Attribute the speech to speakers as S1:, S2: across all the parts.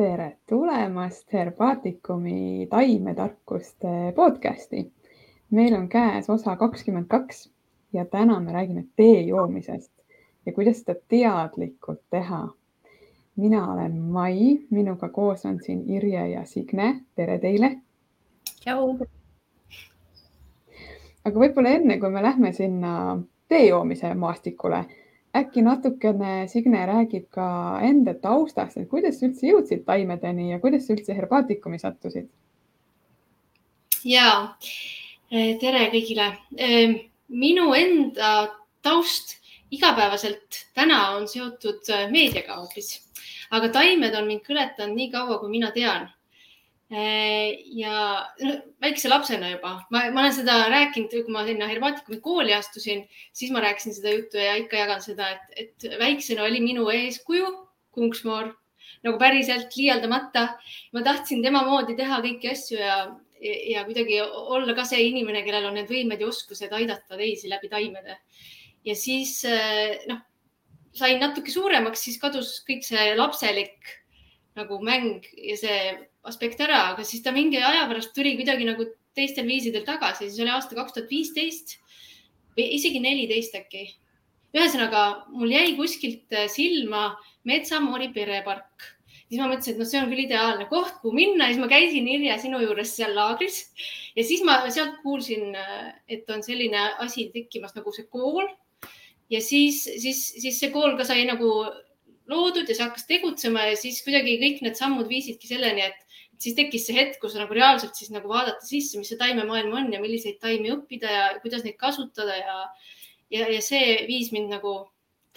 S1: tere tulemast Herbaatikumi taimetarkuste podcasti. meil on käes osa kakskümmend kaks ja täna me räägime tee joomisest ja kuidas seda teadlikult teha. mina olen Mai, minuga koos on siin Irje ja Signe. tere teile.
S2: tšau.
S1: aga võib-olla enne, kui me lähme sinna tee joomise maastikule äkki natukene Signe räägib ka enda taustast, et kuidas sa üldse jõudsid taimedeni ja kuidas sa üldse herbaatikumi sattusid?
S2: ja tere kõigile. Ehm, minu enda taust igapäevaselt täna on seotud meediaga hoopis, aga taimed on mind kõletanud nii kaua, kui mina tean Äh, ja no, väikse lapsena juba, ma, ma olen seda rääkinud, kui ma sinna Hervatikumi kooli astusin, siis ma rääkisin seda juttu ja ikka jagan seda, et, et väiksena oli minu eeskuju Kungsmoor nagu päriselt liialdamata. ma tahtsin tema moodi teha kõiki asju ja, ja kuidagi olla ka see inimene, kellel on need võimed ja oskused aidata teisi läbi taimede. ja siis äh, noh, sain natuke suuremaks, siis kadus kõik see lapselik nagu mäng ja see aspekt ära, aga siis ta mingi aja pärast tuli kuidagi nagu teistel viisidel tagasi, siis oli aasta kaks tuhat viisteist või isegi neliteist äkki. ühesõnaga, mul jäi kuskilt äh, silma Metsamoori perepark, siis ma mõtlesin, et noh, see on küll ideaalne koht, kuhu minna siis ma käisin Irja sinu juures seal laagris. Ja siis ma sealt kuulsin, äh, et on selline asi tekkimas nagu see kool. Ja siis, siis, siis see kool ka sai nagu loodud ja see hakkas tegutsema ja siis kuidagi kõik need sammud viisidki selleni, et siis tekkis see hetk, kus nagu reaalselt siis nagu vaadata sisse, mis see taimemaailm on ja milliseid taimi õppida ja kuidas neid kasutada ja, ja, ja see viis mind nagu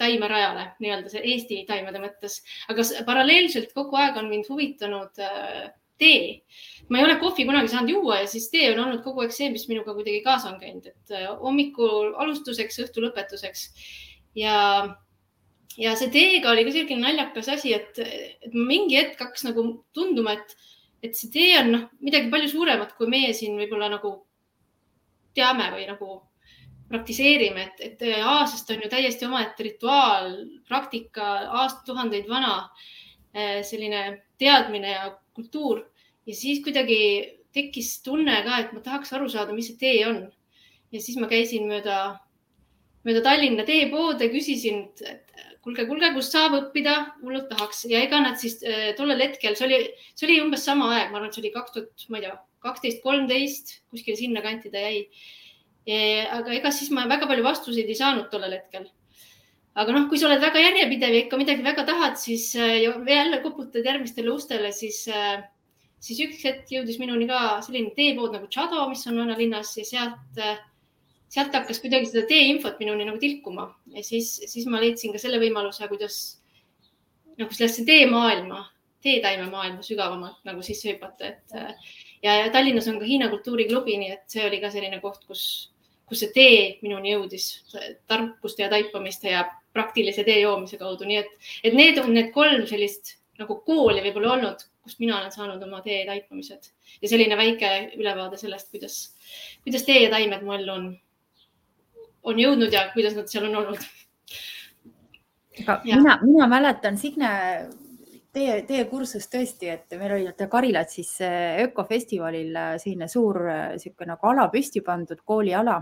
S2: taimerajale nii-öelda see Eesti taimede mõttes, aga paralleelselt kogu aeg on mind huvitanud äh, tee. ma ei ole kohvi kunagi saanud juua ja siis tee on olnud kogu aeg see, mis minuga kuidagi kaasa on käinud, et äh, hommikul alustuseks, õhtu lõpetuseks ja ja see teega oli ka selline naljakas asi, et, et mingi hetk hakkas nagu tunduma, et et see tee on noh, midagi palju suuremat, kui meie siin võib-olla nagu teame või nagu praktiseerime, et, et Aasiast on ju täiesti omaette rituaal, praktika, aastatuhandeid vana eh, selline teadmine ja kultuur ja siis kuidagi tekkis tunne ka, et ma tahaks aru saada, mis see tee on. ja siis ma käisin mööda, mööda Tallinna teepoode, küsisin, et kuulge, kuulge, kust saab õppida, hullult tahaks ja ega nad siis äh, tollel hetkel, see oli, see oli umbes sama aeg, ma arvan, et see oli kaks tuhat, ma ei tea, kaksteist, kolmteist, kuskil sinnakanti ta jäi. aga ega siis ma väga palju vastuseid ei saanud tollel hetkel. aga noh, kui sa oled väga järjepidev ja ikka midagi väga tahad, siis äh, jälle koputad järgmistele ustele, siis äh, siis üks hetk jõudis minuni ka selline teepood nagu Chado, mis on vanalinnas ja sealt äh, sealt hakkas kuidagi seda teeinfot minuni nagu tilkuma ja siis, siis ma leidsin ka selle võimaluse, kuidas nagu sellesse teemaailma, teetaimemaailma sügavamalt nagu sisse hüpata, et ja, ja Tallinnas on ka Hiina kultuuriklubi, nii et see oli ka selline koht, kus, kus see tee minuni jõudis tarkuste ja taipamiste ja praktilise tee joomise kaudu, nii et, et need on need kolm sellist nagu kooli võib-olla olnud, kust mina olen saanud oma tee taipamised. Ja selline väike ülevaade sellest, kuidas, kuidas tee ja taimed mu ellu on on jõudnud ja kuidas nad seal on olnud.
S3: aga ja. mina, mina mäletan, Signe, teie, teie kursust tõesti, et meil oli Karilatsis ökofestivalil selline suur niisugune nagu ala püsti pandud, kooliala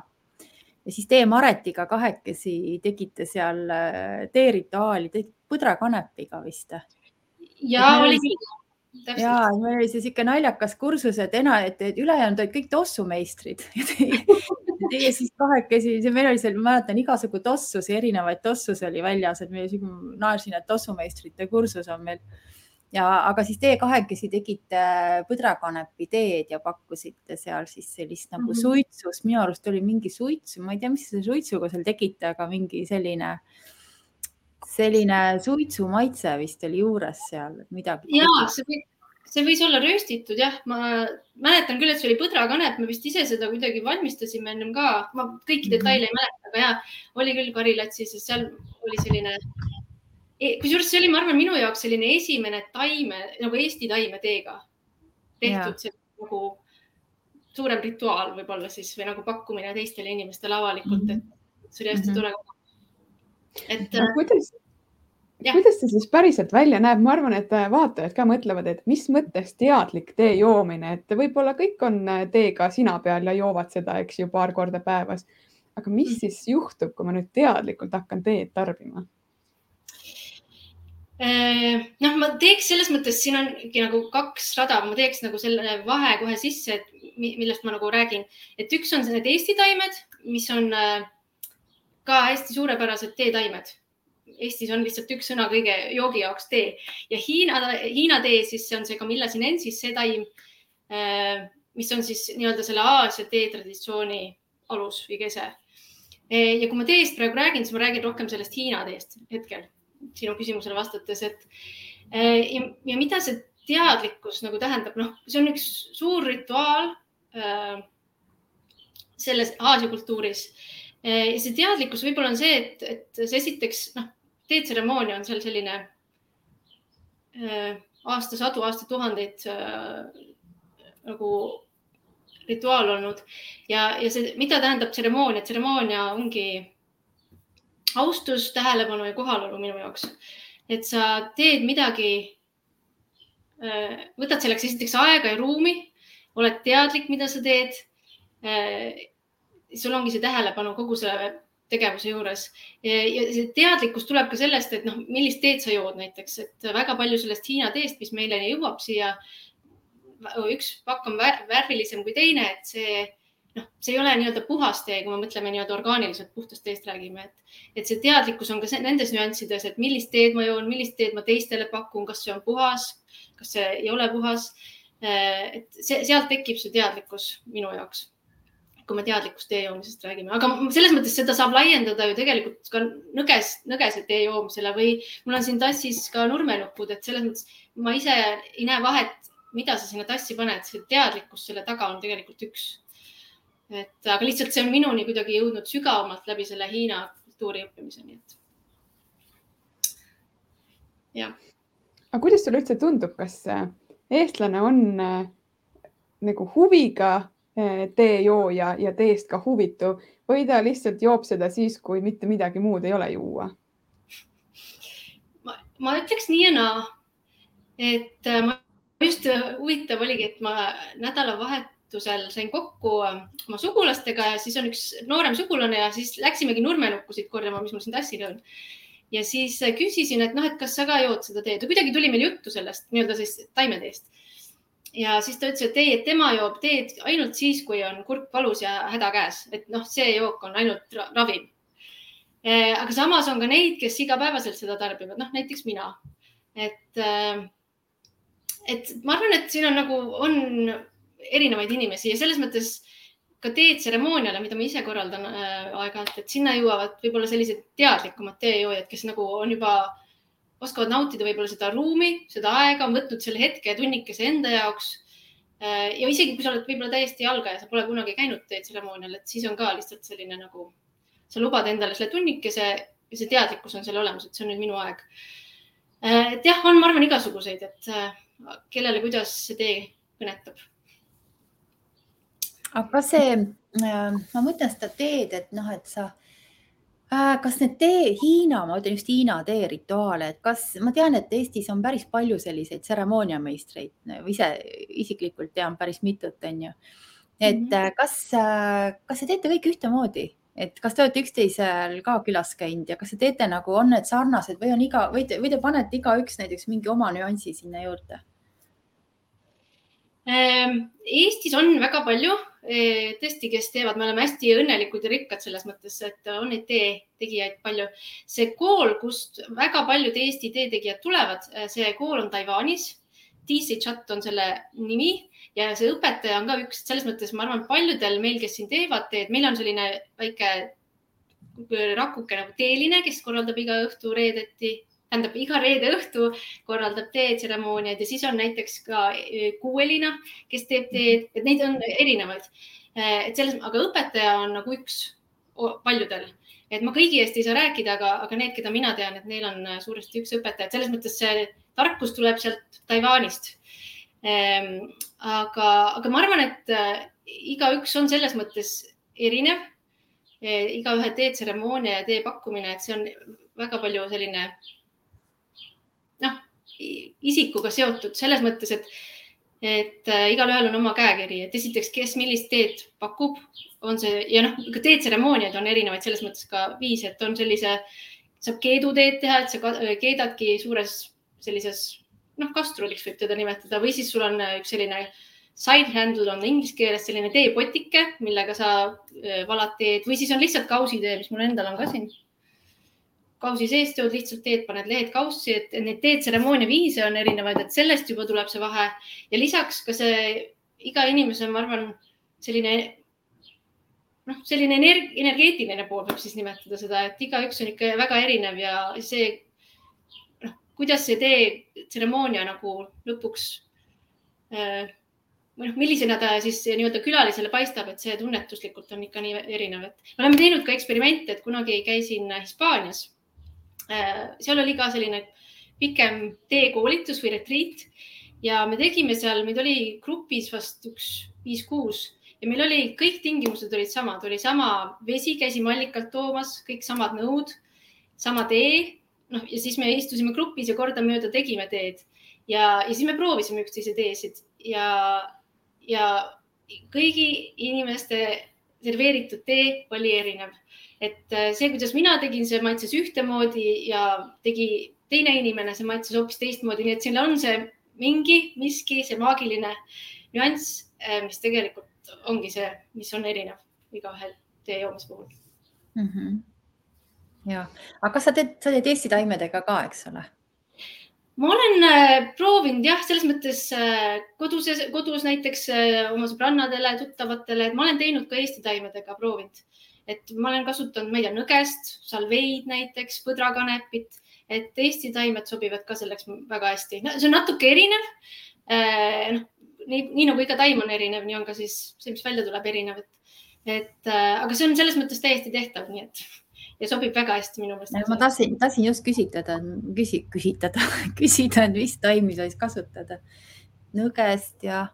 S3: ja siis teie Maretiga kahekesi tegite seal teerituaali, põdrakanepiga vist?
S2: ja oli küll
S3: ja meil oli see sihuke naljakas kursus, et ena, et, et ülejäänud olid kõik tossumeistrid teie siis kahekesi, meil oli seal, ma mäletan igasugu tossusi, erinevaid tossusi oli väljas, et me naersin, et tossumeistrite kursus on meil. ja, aga siis teie kahekesi tegite põdrakanepi teed ja pakkusite seal siis sellist nagu mm -hmm. suitsust, minu arust oli mingi suits, ma ei tea, mis selle suitsuga seal tegite, aga mingi selline selline suitsu maitse vist oli juures seal midagi.
S2: ja see see võis olla röstitud jah, ma mäletan küll, et see oli põdrakanep, me vist ise seda kuidagi valmistasime ennem ka, ma kõiki mhm. detaile ei mäleta, aga ja oli küll Karilatsis, sest seal oli selline, e, kusjuures see oli, ma arvan, minu jaoks selline esimene taime nagu Eesti taimeteega tehtud, see nagu suurem rituaal võib-olla siis või nagu pakkumine teistele inimestele avalikult, et see oli hästi mm -hmm. tore.
S1: Et no,. kuidas kuidas see siis päriselt välja näeb, ma arvan, et äh, vaatajad ka mõtlevad, et mis mõttes teadlik tee joomine, et võib-olla kõik on äh, teega sina peal ja joovad seda, eks ju, paar korda päevas. aga mis mm. siis juhtub, kui ma nüüd teadlikult hakkan teed tarbima?
S2: Äh, noh, ma teeks selles mõttes, siin ongi nagu kaks rada, ma teeks nagu selle vahe kohe sisse, et millest ma nagu räägin, et üks on need Eesti taimed, mis on ka hästi suurepärased teetaimed. Eestis on lihtsalt üks sõna kõige joogi jaoks tee. Ja Hiina, Hiina tee, siis see on see Camilla sinensis, see taim, äh, mis on siis nii-öelda selle Aasia teetraditsiooni alus või kese. Äh, ja kui ma teest praegu räägin, siis ma räägin rohkem sellest Hiina teest hetkel sinu küsimusele vastates, et äh, ja, ja mida see teadlikkus nagu tähendab, noh, see on üks suur rituaal selles Aasia kultuuris see teadlikkus võib-olla on see, et, et see esiteks noh, teetseremoonia on seal selline äh, aastasadu, aastatuhandeid äh, nagu rituaal olnud ja, ja see, mida tähendab tseremoonia, tseremoonia ongi austus, tähelepanu ja kohalolu minu jaoks. et sa teed midagi, võtad selleks esiteks aega ja ruumi, oled teadlik, mida sa teed. Sul ongi see tähelepanu kogu selle tegevuse juures. ja see teadlikkus tuleb ka sellest, et noh, millist teed sa jood näiteks, et väga palju sellest Hiina teest, mis meileni jõuab siia, üks pakk on värvilisem kui teine, et see noh, see ei ole nii-öelda puhas tee, kui me mõtleme nii-öelda orgaaniliselt puhtast teest räägime, et, et see teadlikkus on ka nendes nüanssides, et millist teed ma joon, millist teed ma teistele pakun, kas see on puhas, kas see ei ole puhas. et see, sealt tekib see teadlikkus minu jaoks kui me teadlikust tee joomisest räägime, aga selles mõttes seda saab laiendada ju tegelikult ka nõges, nõgese tee joomisele või mul on siin tassis ka nurmenupud, et selles mõttes ma ise ei näe vahet, mida sa sinna tassi paned, see teadlikkus selle taga on tegelikult üks. et aga lihtsalt see on minuni kuidagi jõudnud sügavamalt läbi selle Hiina kultuuri õppimise, nii et. jah.
S1: aga kuidas sulle üldse tundub, kas eestlane on äh, nagu huviga teejooja ja teest ka huvituv või ta lihtsalt joob seda siis, kui mitte midagi muud ei ole juua?
S2: ma, ma ütleks nii ja naa, et äh, ma just äh, huvitav oligi, et ma nädalavahetusel sain kokku äh, oma sugulastega ja siis on üks noorem sugulane ja siis läksimegi nurmenukkusid korjama, mis mul siin tassil on. ja siis küsisin, et noh, et kas sa ka jood seda teed ja kuidagi tuli meil juttu sellest nii-öelda siis taimeteest ja siis ta ütles, et ei, et tema joob teed ainult siis, kui on kurk valus ja häda käes, et noh, see jook on ainult ravim. Eh, aga samas on ka neid, kes igapäevaselt seda tarbivad, noh näiteks mina. et, eh, et ma arvan, et siin on nagu, on erinevaid inimesi ja selles mõttes ka teetseremooniale, mida ma ise korraldan äh, aeg-ajalt, et sinna jõuavad võib-olla sellised teadlikumad teejoojad, kes nagu on juba oskavad nautida võib-olla seda ruumi, seda aega, on võtnud selle hetke tunnikese enda jaoks. Äh, ja isegi kui sa oled võib-olla täiesti jalga ja sa pole kunagi käinud teetseremoonial, et siis on ka lihtsalt selline nagu, sa lubad endale selle tunnikese ja see teadlikkus on seal olemas, et see on nüüd minu aeg. Äh, et jah, on, ma arvan, igasuguseid, et äh, kellele, kuidas see tee kõnetab.
S3: aga see, ma mõtlen seda teed, et noh, et sa kas need tee, Hiina, ma ütlen just Hiina teerituaale, et kas ma tean, et Eestis on päris palju selliseid tseremooniameistreid, ise isiklikult tean päris mitut, on ju. et mm -hmm. kas, äh, kas te teete kõik ühtemoodi, et kas te olete üksteisel ka külas käinud ja kas te teete nagu, on need sarnased või on iga või te, või te panete igaüks näiteks mingi oma nüansi sinna juurde?
S2: Ehm, Eestis on väga palju Eh, tõesti, kes teevad, me oleme hästi õnnelikud ja rikkad selles mõttes, et on neid tee tegijaid palju. see kool, kust väga paljud Eesti teetegijad tulevad, eh, see kool on Taiwanis. DC Chat on selle nimi ja see õpetaja on ka üks, selles mõttes ma arvan, paljudel meil, kes siin teevad teed, meil on selline väike rakuke nagu teeline, kes korraldab iga õhtu reedeti tähendab iga reede õhtu korraldab teetseremooniaid ja siis on näiteks ka e, kuuelina, kes teeb teed, et neid on erinevaid. E, et selles, aga õpetaja on nagu üks paljudel, et ma kõigi eest ei saa rääkida, aga, aga need, keda mina tean, et neil on suuresti üks õpetaja, et selles mõttes see tarkus tuleb sealt Taiwanist. Ehm, aga, aga ma arvan, et igaüks on selles mõttes erinev. igaühe teetseremoonia ja tee pakkumine, et see on väga palju selline isikuga seotud selles mõttes, et, et äh, igalühel on oma käekiri, et esiteks, kes millist teed pakub, on see ja noh, ka teetseremooniaid on erinevaid selles mõttes ka viis, et on sellise, saab keeduteed teha, et sa keedadki suures sellises noh, kastruliks võib teda nimetada või siis sul on üks selline side handle on inglise keeles selline teepotike, millega sa valad teed või siis on lihtsalt kausitee, mis mul endal on ka siin kausi sees teod lihtsalt teed, paned lehed kaussi, et neid teetseremoonia viise on erinevaid, et sellest juba tuleb see vahe. Ja lisaks ka see iga inimese, ma arvan, selline noh, selline energ energeetiline pool võib siis nimetada seda, et igaüks on ikka väga erinev ja see noh, kuidas see teetseremoonia nagu lõpuks äh, või noh, millisena ta siis nii-öelda külalisele paistab, et see tunnetuslikult on ikka nii erinev, et me oleme teinud ka eksperimente, et kunagi käisin Hispaanias seal oli ka selline pikem teekoolitus või retriit ja me tegime seal, meid oli grupis vast üks viis-kuus ja meil oli, kõik tingimused olid samad, oli sama vesi, käisime allikalt toomas, kõik samad nõud, sama tee. noh, ja siis me istusime grupis ja kordamööda tegime teed ja, ja siis me proovisime üksteise teesid ja, ja kõigi inimeste serveeritud tee oli erinev et äh, see, kuidas mina tegin, see maitses ühtemoodi ja tegi teine inimene, see maitses hoopis teistmoodi, nii et siin on see mingi miski, see maagiline nüanss, äh, mis tegelikult ongi see, mis on erinev igaühel tee joomise puhul mm.
S3: -hmm. ja, aga kas sa teed, sa teed Eesti taimedega ka, eks ole?
S2: Ma olen äh, proovinud jah, selles mõttes äh, kodus, kodus näiteks äh, oma sõbrannadele, tuttavatele, et ma olen teinud ka Eesti taimedega, proovinud et ma olen kasutanud, ma ei tea, nõgest, salveid näiteks, põdrakanepit, et Eesti taimed sobivad ka selleks väga hästi no,. see on natuke erinev noh, nii, nii nagu iga taim on erinev, nii on ka siis see, mis välja tuleb, erinev, et, et aga see on selles mõttes täiesti tehtav, nii et ja sobib väga hästi minu meelest.
S3: ma tahtsin, tahtsin just küsitleda, küsi, küsitleda, küsida, et mis taimi sa siis kasutada. nõgest ja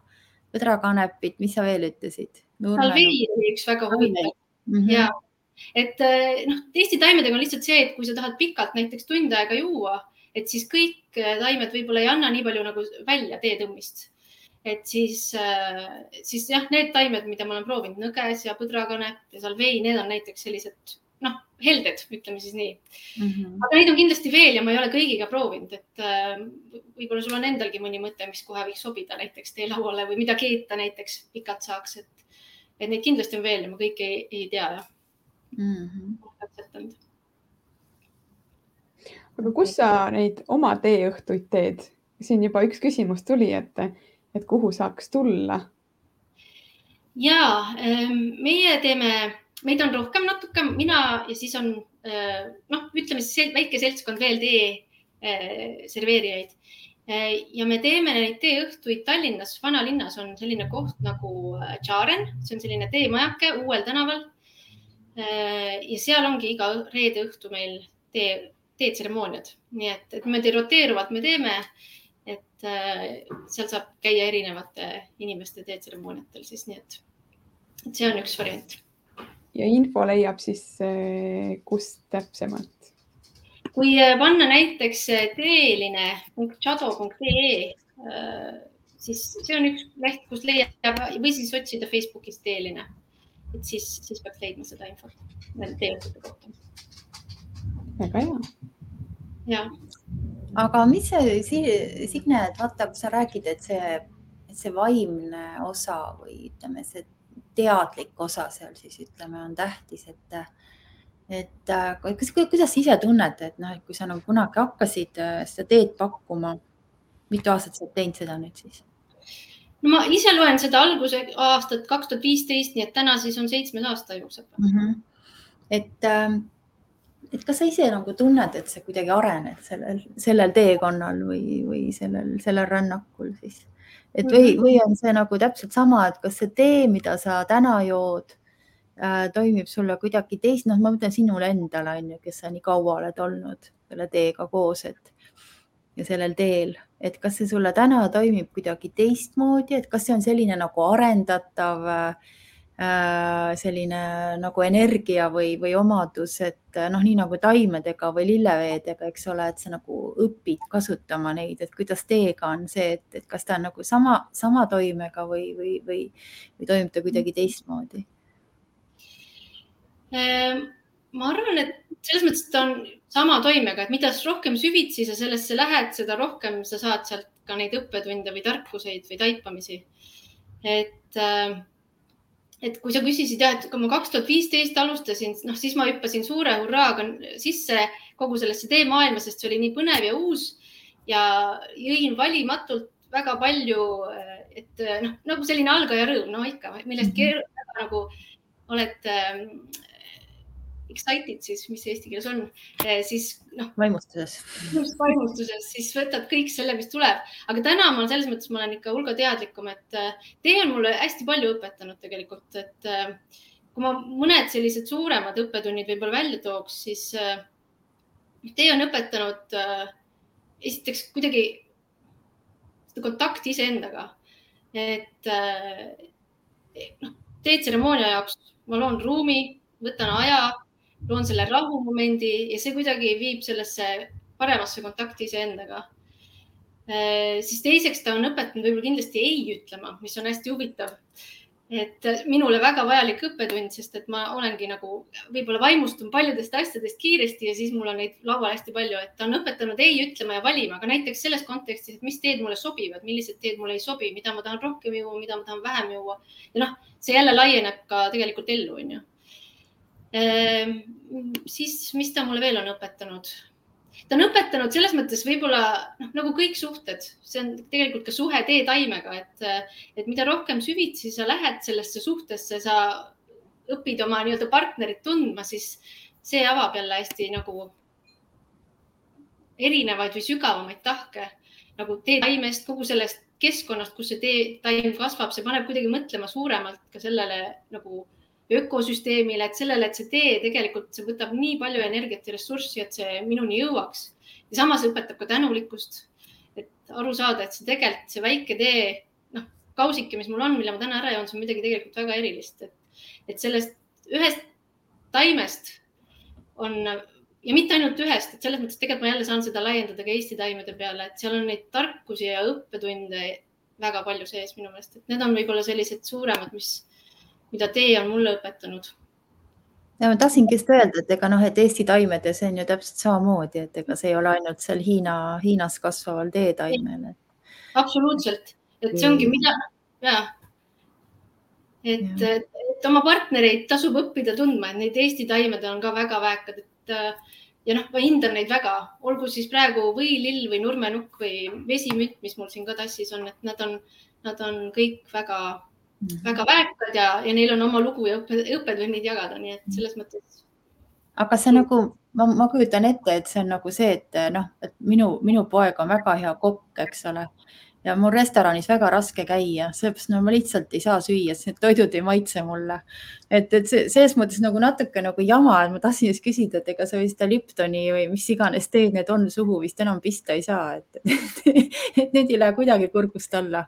S3: põdrakanepit, mis sa veel ütlesid?
S2: salvei oli üks väga huvitav mm. -hmm. ja et eh, noh, Eesti taimedega on lihtsalt see, et kui sa tahad pikalt näiteks tund aega juua, et siis kõik eh, taimed võib-olla ei anna nii palju nagu välja teetõmmist. et siis, eh, siis jah, need taimed, mida ma olen proovinud, nõges ja põdrakanep ja salvei, need on näiteks sellised noh, helded, ütleme siis nii mm. -hmm. aga neid on kindlasti veel ja ma ei ole kõigiga proovinud, et võib-olla sul on endalgi mõni mõte, mis kohe võiks sobida näiteks teelauale või mida keeta näiteks pikalt saaks, et et neid kindlasti on veel ja ma kõiki ei, ei tea jah mm -hmm..
S1: aga kus sa neid oma teeõhtuid teed? siin juba üks küsimus tuli, et, et kuhu saaks tulla?
S2: ja ähm, meie teeme, meid on rohkem natuke, mina ja siis on äh, noh, ütleme siis väike seltskond veel tee äh, serveerijaid Äh, ja me teeme neid teeõhtuid Tallinnas, vanalinnas on selline koht nagu Tšaaren, see on selline teemajake uuel tänaval. Ja seal ongi iga reede õhtu meil tee, teetseremooniad, nii et, et niimoodi roteeruvalt me teeme. et seal saab käia erinevate inimeste teetseremooniatel siis, nii et, et see on üks variant.
S1: Ja info leiab siis kust täpsemalt?
S2: kui äh, panna näiteks äh, teeline.chado.ee, siis see on üks leht, kus leiab või siis otsida Facebookis teeline. et siis, siis peaks leidma seda infot teeõhtute kohta.
S1: väga hea.
S2: ja.
S3: aga mis see, Signe, et vaata, kui sa räägid, et see, et see vaimne osa või ütleme, see teadlik osa seal siis ütleme, on tähtis, et et äh, kas, kuidas sa ise tunned, et noh, et kui sa nagu kunagi hakkasid äh, seda teed pakkuma, mitu aastat sa oled teinud seda nüüd siis?
S2: no ma ise loen seda alguse aastat kaks tuhat viisteist, nii et täna siis on seitsmes aasta jookseb mm. -hmm.
S3: et, ähm, et kas sa ise nagu tunned, et sa kuidagi arened sellel, sellel teekonnal või, või sellel, sellel rännakul siis? Et või, mhm. või on see nagu täpselt sama, et kas see tee, mida sa täna jood äh, toimib sulle kuidagi teist, noh, ma mõtlen sinule endale on ju, kes sa nii kaua oled olnud selle teega koos, et ja sellel teel, et kas see sulle täna toimib kuidagi teistmoodi, et kas see on selline nagu arendatav äh, selline nagu energia või, või omadus, et noh, nii nagu taimedega või lilleveedega, eks ole, et sa nagu õpid kasutama neid, et kuidas teega on see, et, et kas ta on nagu sama, sama toimega või, või, või, või toimub ta kuidagi teistmoodi?
S2: Ehm, ma arvan, et selles mõttes ta on sama toimega, et mida rohkem süvitsi sa sellesse lähed, seda rohkem sa saad sealt ka neid õppetunde või tarkuseid või taipamisi. et, äh, et kui sa küsisid jah, et kui ma kaks tuhat viisteist alustasin, noh siis ma hüppasin suure hurraaga sisse kogu sellesse teemaailma, sest see oli nii põnev ja uus ja jõin valimatult väga palju, et noh, nagu selline algaja rõõm, no ikka millestki mm -hmm. nagu oled excited siis, mis eesti keeles on, eh, siis noh.
S3: vaimustuses.
S2: vaimustuses, siis võtad kõik selle, mis tuleb, aga täna ma selles mõttes, ma olen ikka hulga teadlikum, et eh, tee on mulle hästi palju õpetanud tegelikult, et eh, kui ma mõned sellised suuremad õppetunnid võib-olla välja tooks, siis tee on õpetanud esiteks kuidagi kontakti iseendaga, et noh, teetseremoonia jaoks ma loon ruumi, võtan aja loon selle rahumomendi ja see kuidagi viib sellesse paremasse kontakti iseendaga. Äh, siis teiseks ta on õpetanud võib-olla kindlasti ei ütlema, mis on hästi huvitav. et minule väga vajalik õppetund, sest et ma olengi nagu võib-olla vaimustun paljudest asjadest kiiresti ja siis mul on neid laual hästi palju, et ta on õpetanud ei ütlema ja valima, aga näiteks selles kontekstis, et mis teed mulle sobivad, millised teed mulle ei sobi, mida ma tahan rohkem juua, mida ma tahan vähem juua. ja noh, see jälle laieneb ka tegelikult ellu, onju siis, mis ta mulle veel on õpetanud? ta on õpetanud selles mõttes võib-olla noh, nagu kõik suhted, see on tegelikult ka suhe teetaimega, et, et mida rohkem süvitsi sa lähed sellesse suhtesse, sa õpid oma nii-öelda partnerit tundma, siis see avab jälle hästi nagu erinevaid või sügavamaid tahke nagu teetaimest, kogu sellest keskkonnast, kus see teetaim kasvab, see paneb kuidagi mõtlema suuremalt ka sellele nagu ökosüsteemile, et sellele, et see tee tegelikult, see võtab nii palju energiat ja ressurssi, et see minuni jõuaks. ja samas õpetab ka tänulikkust, et aru saada, et see tegelikult see väike tee, noh, kausike, mis mul on, mille ma täna ära joon, see on midagi tegelikult väga erilist, et, et sellest ühest taimest on ja mitte ainult ühest, et selles mõttes tegelikult ma jälle saan seda laiendada ka Eesti taimede peale, et seal on neid tarkusi ja õppetunde väga palju sees minu meelest, et need on võib-olla sellised suuremad, mis mida tee on mulle õpetanud.
S3: ja ma tahtsingi just öelda, et ega noh, et Eesti taimedes on ju täpselt samamoodi, et ega see ei ole ainult seal Hiina, Hiinas kasvaval teetaimel.
S2: absoluutselt, et see ongi mida, ja et, et oma partnereid tasub õppida tundma, et neid Eesti taimed on ka väga väekad, et ja noh, ma hindan neid väga, olgu siis praegu võilill või nurmenukk või vesimütt, mis mul siin ka tassis on, et nad on, nad on kõik väga. Väga väärikad ja, ja neil on oma lugu ja õppe, õppetunnid jagada, nii et selles mõttes.
S3: aga see nagu, ma, ma kujutan ette, et see on nagu see, et noh, et minu, minu poeg on väga hea kokk, eks ole ja mul restoranis väga raske käia, sellepärast no ma lihtsalt ei saa süüa, sest need toidud ei maitse mulle. et, et see selles mõttes nagu natuke nagu jama, et ma tahtsin just küsida, et ega sa seda Liptoni või mis iganes teed need on suhu vist enam pista ei saa, et, et, et need ei lähe kuidagi kurgust alla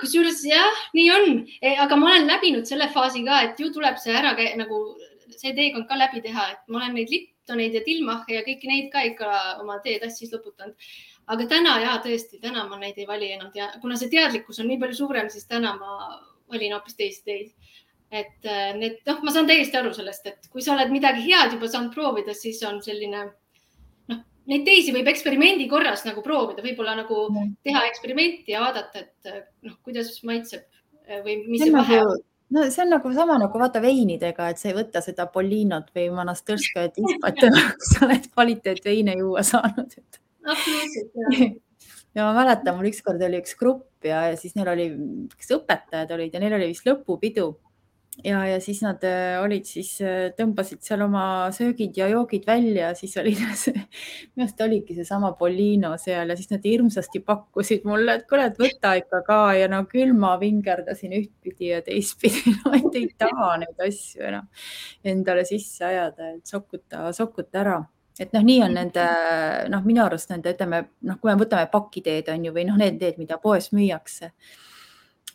S2: kusjuures jah, nii on, e, aga ma olen läbinud selle faasi ka, et ju tuleb see ära nagu see teekond ka läbi teha, et ma olen neid Liptoneid ja Dilmache ja kõiki neid ka ikka oma teetassis loputanud. aga täna ja tõesti, täna ma neid ei vali enam kuna see teadlikkus on nii palju suurem, siis täna ma valin hoopis teisi teid. et e, need, noh, ma saan täiesti aru sellest, et kui sa oled midagi head juba saanud proovida, siis on selline neid teisi võib eksperimendi korras nagu proovida, võib-olla nagu teha eksperimenti ja vaadata, et noh, kuidas maitseb eh, või mis see vahe
S3: nagu, on no see on nagu sama nagu vaata veinidega, et sa ei võta seda Polinot või Monastirskaja tispat, sa oled kvaliteetveine juua saanud.
S2: absoluutselt.
S3: ja ma mäletan, mul ükskord oli üks grupp ja, ja siis neil oli, kes õpetajad olid ja neil oli vist lõpupidu ja, ja siis nad äh, olid siis, äh, tõmbasid seal oma söögid ja joogid välja, siis oli see, minu arust oligi seesama Polino seal ja siis nad hirmsasti pakkusid mulle, et kuule, et võta ikka ka ja no küll ma vingerdasin ühtpidi ja teistpidi. No et ei taha neid asju enam endale sisse ajada, et sokuta, sokuta ära. Et noh, nii on nende, noh, minu arust nende, ütleme noh, kui me võtame pakiteed on ju, või noh, need teed, mida poes müüakse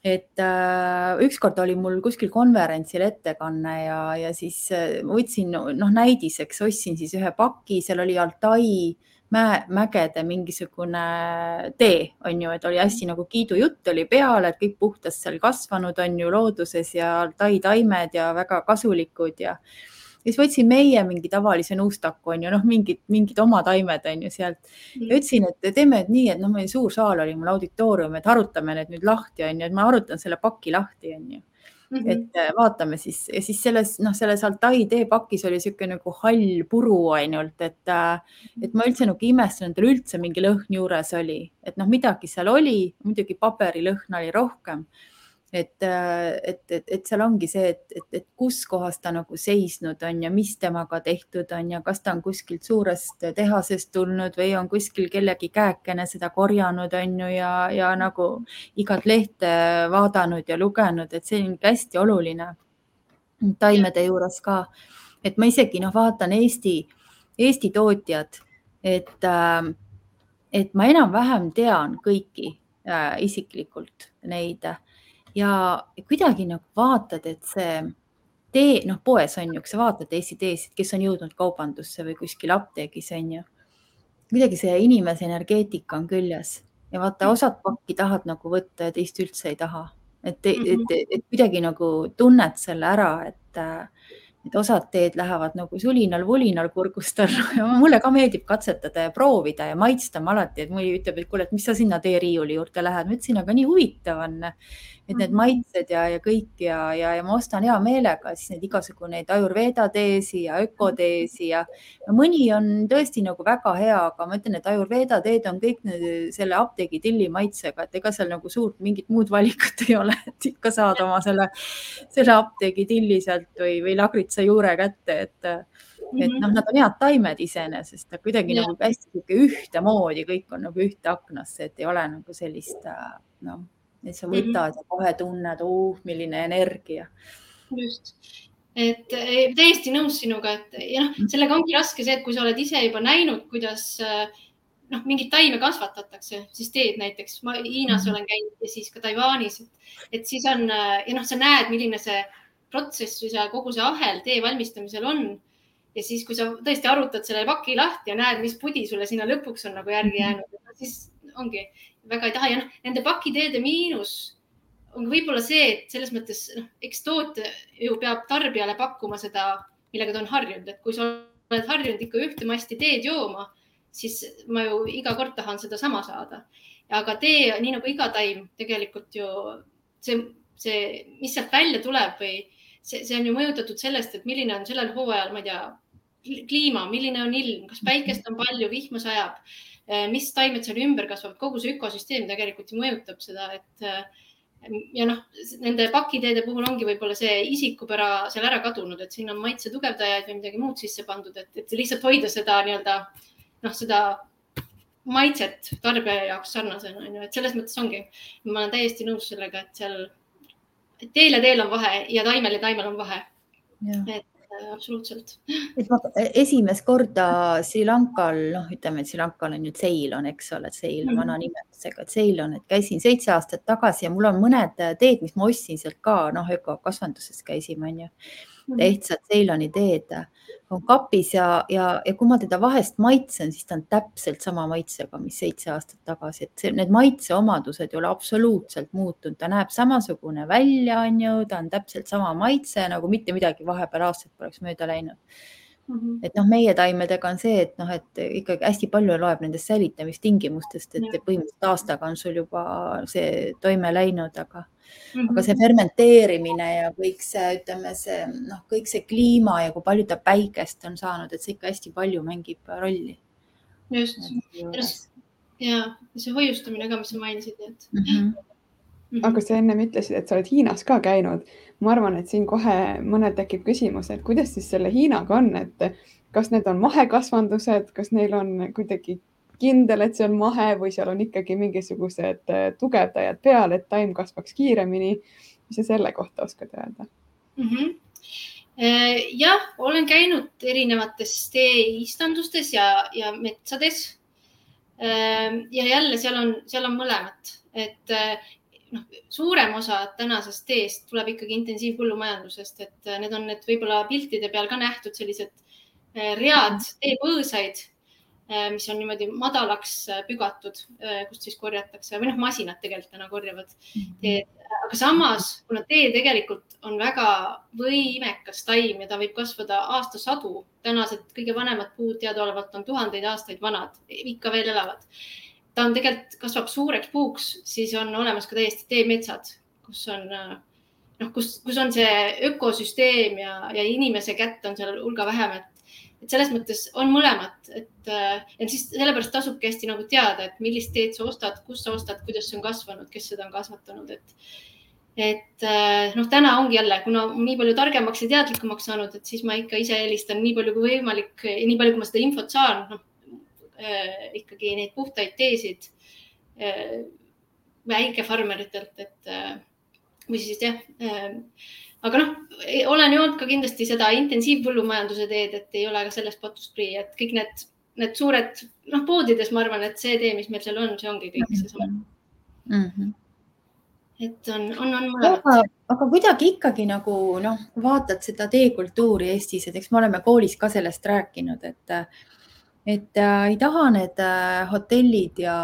S3: et äh, ükskord oli mul kuskil konverentsil ettekanne ja, ja siis äh, võtsin noh näidiseks, ostsin siis ühe paki, seal oli Altai mäe, mägede mingisugune tee, on ju, et oli hästi nagu kiidujutt oli peal, et kõik puhtast seal kasvanud on ju looduses ja Altai taimed ja väga kasulikud ja siis võtsin meie mingi tavalise nuustaku, on ju, noh, mingid, mingid oma taimed on ju sealt ja ütlesin, et teeme et nii, et noh, meil suur saal oli mul auditoorium, et harutame need nüüd lahti, on ju, et ma harutan selle paki lahti, on ju. Mm -hmm. et äh, vaatame siis ja siis selles, noh, selles Altai teepakis oli niisugune nagu hall puru ainult, et, äh, et ma üldse nagu imestasin, et tal üldse mingi lõhn juures oli, et noh, midagi seal oli, muidugi paberilõhna oli rohkem et, et, et, et seal ongi see, et, et, et kus kohas ta nagu seisnud on ja mis temaga tehtud on ja kas ta on kuskilt suurest tehasest tulnud või on kuskil kellegi käekene seda korjanud, on ju, ja, ja nagu igat lehte vaadanud ja lugenud, et see on hästi oluline taimede juures ka. et ma isegi noh, vaatan Eesti, Eesti tootjad, et, et ma enam-vähem tean kõiki äh, isiklikult neid ja kuidagi nagu vaatad, et see tee, noh, poes on ju, kui sa vaatad Eesti teesid, kes on jõudnud kaubandusse või kuskil apteegis on ju. kuidagi see inimese energeetika on küljes. Ja vaata, osad pakki tahad nagu võtta ja teist üldse ei taha, et, et, et, et kuidagi nagu tunned selle ära, et et osad teed lähevad nagu sulinal-vulinal kurgust alla ja mulle ka meeldib katsetada ja proovida ja maitsta ma alati, et mõni ütleb, et kuule, et mis sa sinna teeriiuli juurde lähed, ma ütlesin, aga nii huvitav on et need mhm. maitsed ja, ja kõik ja, ja, ja ma ostan hea meelega siis neid igasugu neid Ayurveda teesi ja ökoteesi ja, ja mõni on tõesti nagu väga hea, aga ma ütlen, et Ayurveda teed on kõik selle apteegi tilli maitsega, et ega seal nagu suurt mingit muud valikut ei ole, et ikka saad oma selle, selle apteegi tilli sealt või, või lagritsa juure kätte, et et noh, nad on head taimed iseenesest, aga kuidagi ja. nagu hästi ühtemoodi, kõik on nagu ühte aknasse, et ei ole nagu sellist noh et sa võtad mm -hmm. ja kohe tunned, uh, milline energia.
S2: just, et eh, täiesti nõus sinuga, et ja noh, mhm. sellega ongi raske see, et kui sa oled ise juba näinud, kuidas eh, noh, mingeid taime kasvatatakse, siis teed näiteks, ma Hiinas -hmm. olen käinud ja siis ka Taiwanis, et siis on eh, ja noh, sa näed, milline see protsess või see kogu see ahel tee valmistamisel on. ja siis, kui sa tõesti arutad selle paki lahti ja näed, mis pudi sulle sinna lõpuks on nagu järgi mhm. jäänud, siis ongi väga ei taha. Ja noh, nende pakiteede miinus on võib-olla see, et selles mõttes noh, eks tootja ju peab tarbijale pakkuma seda, millega ta on harjunud, et kui sa oled harjunud ikka ühte masti teed jooma, siis ma ju iga kord tahan sedasama saada. aga tee, nii nagu iga taim, tegelikult ju see, see, mis sealt välja tuleb või see, see on ju mõjutatud sellest, et milline on sellel hooajal, ma ei tea, kliima, milline on ilm, kas päikest on palju, vihma sajab mis taimed seal ümber kasvavad, kogu see ökosüsteem tegelikult ju mõjutab seda, et eh, ja noh, nende pakiteede puhul ongi võib-olla see isikupära seal ära kadunud, et sinna on maitse tugevdajaid või midagi muud sisse pandud, et, et lihtsalt hoida seda nii-öelda noh, seda maitset tarbija jaoks sarnasena on ju, et selles mõttes ongi, ma olen täiesti nõus sellega, et seal teel ja teel on vahe ja taimel ja taimel on vahe. et absoluutselt.
S3: et ma esimest korda Sri Lankal, noh, ütleme, et Sri Lankal on ju Ceylon, eks ole, Ceylon mm vana nimetusega Ceylon, et käisin seitse aastat tagasi ja mul on mõned teed, mis ma ostsin sealt ka, noh, ökokasvanduses käisime, on ju ehtsad Ceyloni teed on kapis ja, ja, ja kui ma teda vahest maitsen, siis ta on täpselt sama maitsega, mis seitse aastat tagasi, et see, need maitseomadused ei ole absoluutselt muutunud, ta näeb samasugune välja, on ju, ta on täpselt sama maitse nagu mitte midagi vahepeal aastaid poleks mööda läinud. Mm -hmm. et noh, meie taimedega on see, et noh, et ikkagi hästi palju loeb nendest säilitamistingimustest, et põhimõtteliselt aastaga on sul juba see toime läinud, aga mm, -hmm. aga see fermenteerimine ja kõik see, ütleme see noh, kõik see kliima ja kui palju ta päikest on saanud, et see ikka hästi palju mängib rolli.
S2: just, just ja see hoiustamine ka, mis sa mainisid, et mm. -hmm.
S1: aga sa ennem ütlesid, et sa oled Hiinas ka käinud ma arvan, et siin kohe mõnel tekib küsimus, et kuidas siis selle Hiinaga on, et kas need on mahekasvandused, kas neil on kuidagi kindel, et see on mahe või seal on ikkagi mingisugused äh, tugevdajad peal, et taim kasvaks kiiremini. mis sa selle kohta oskad öelda
S2: mm? -hmm jah, olen käinud erinevates teeistandustes ja, ja metsades. Äh, ja jälle seal on, seal on mõlemat, et noh, suurem osa tänasest teest tuleb ikkagi intensiivpõllumajandusest, et need on need võib-olla piltide peal ka nähtud sellised read teepõõsaid mis on niimoodi madalaks äh, pügatud, äh, kust siis korjatakse või noh, masinad tegelikult täna korjavad teed. aga samas, kuna tee tegelikult on väga võimekas taim ja ta võib kasvada aastasadu, tänased kõige vanemad puud teadaolevalt on tuhandeid aastaid vanad, ikka veel elavad. ta on tegelikult, kasvab suureks puuks, siis on olemas ka täiesti teemetsad, kus on noh, kus, kus on see ökosüsteem ja, ja inimese kätt on seal hulga vähem, et et selles mõttes on mõlemat, et äh, ja siis sellepärast tasubki hästi nagu teada, et millist teed sa ostad, kust sa ostad, kuidas see on kasvanud, kes seda on kasvatanud, et et äh, noh, täna ongi jälle, kuna nii palju targemaks ja teadlikumaks saanud, et siis ma ikka ise helistan nii palju kui võimalik, nii palju, kui ma seda infot saan, noh äh, ikkagi neid puhtaid teesid äh, väikefarmeritelt, et äh, või siis jah äh, aga noh, olen joonud ka kindlasti seda intensiivpõllumajanduse teed, et ei ole ka sellest patust prii, et kõik need, need suured, noh, poodides ma arvan, et see tee, mis meil seal on, see ongi kõik seesama mm. -hmm. et on, on, on mõlemat.
S3: aga kuidagi ikkagi nagu noh, vaatad seda teekultuuri Eestis, et eks me oleme koolis ka sellest rääkinud, et et äh, ei taha need äh, hotellid ja,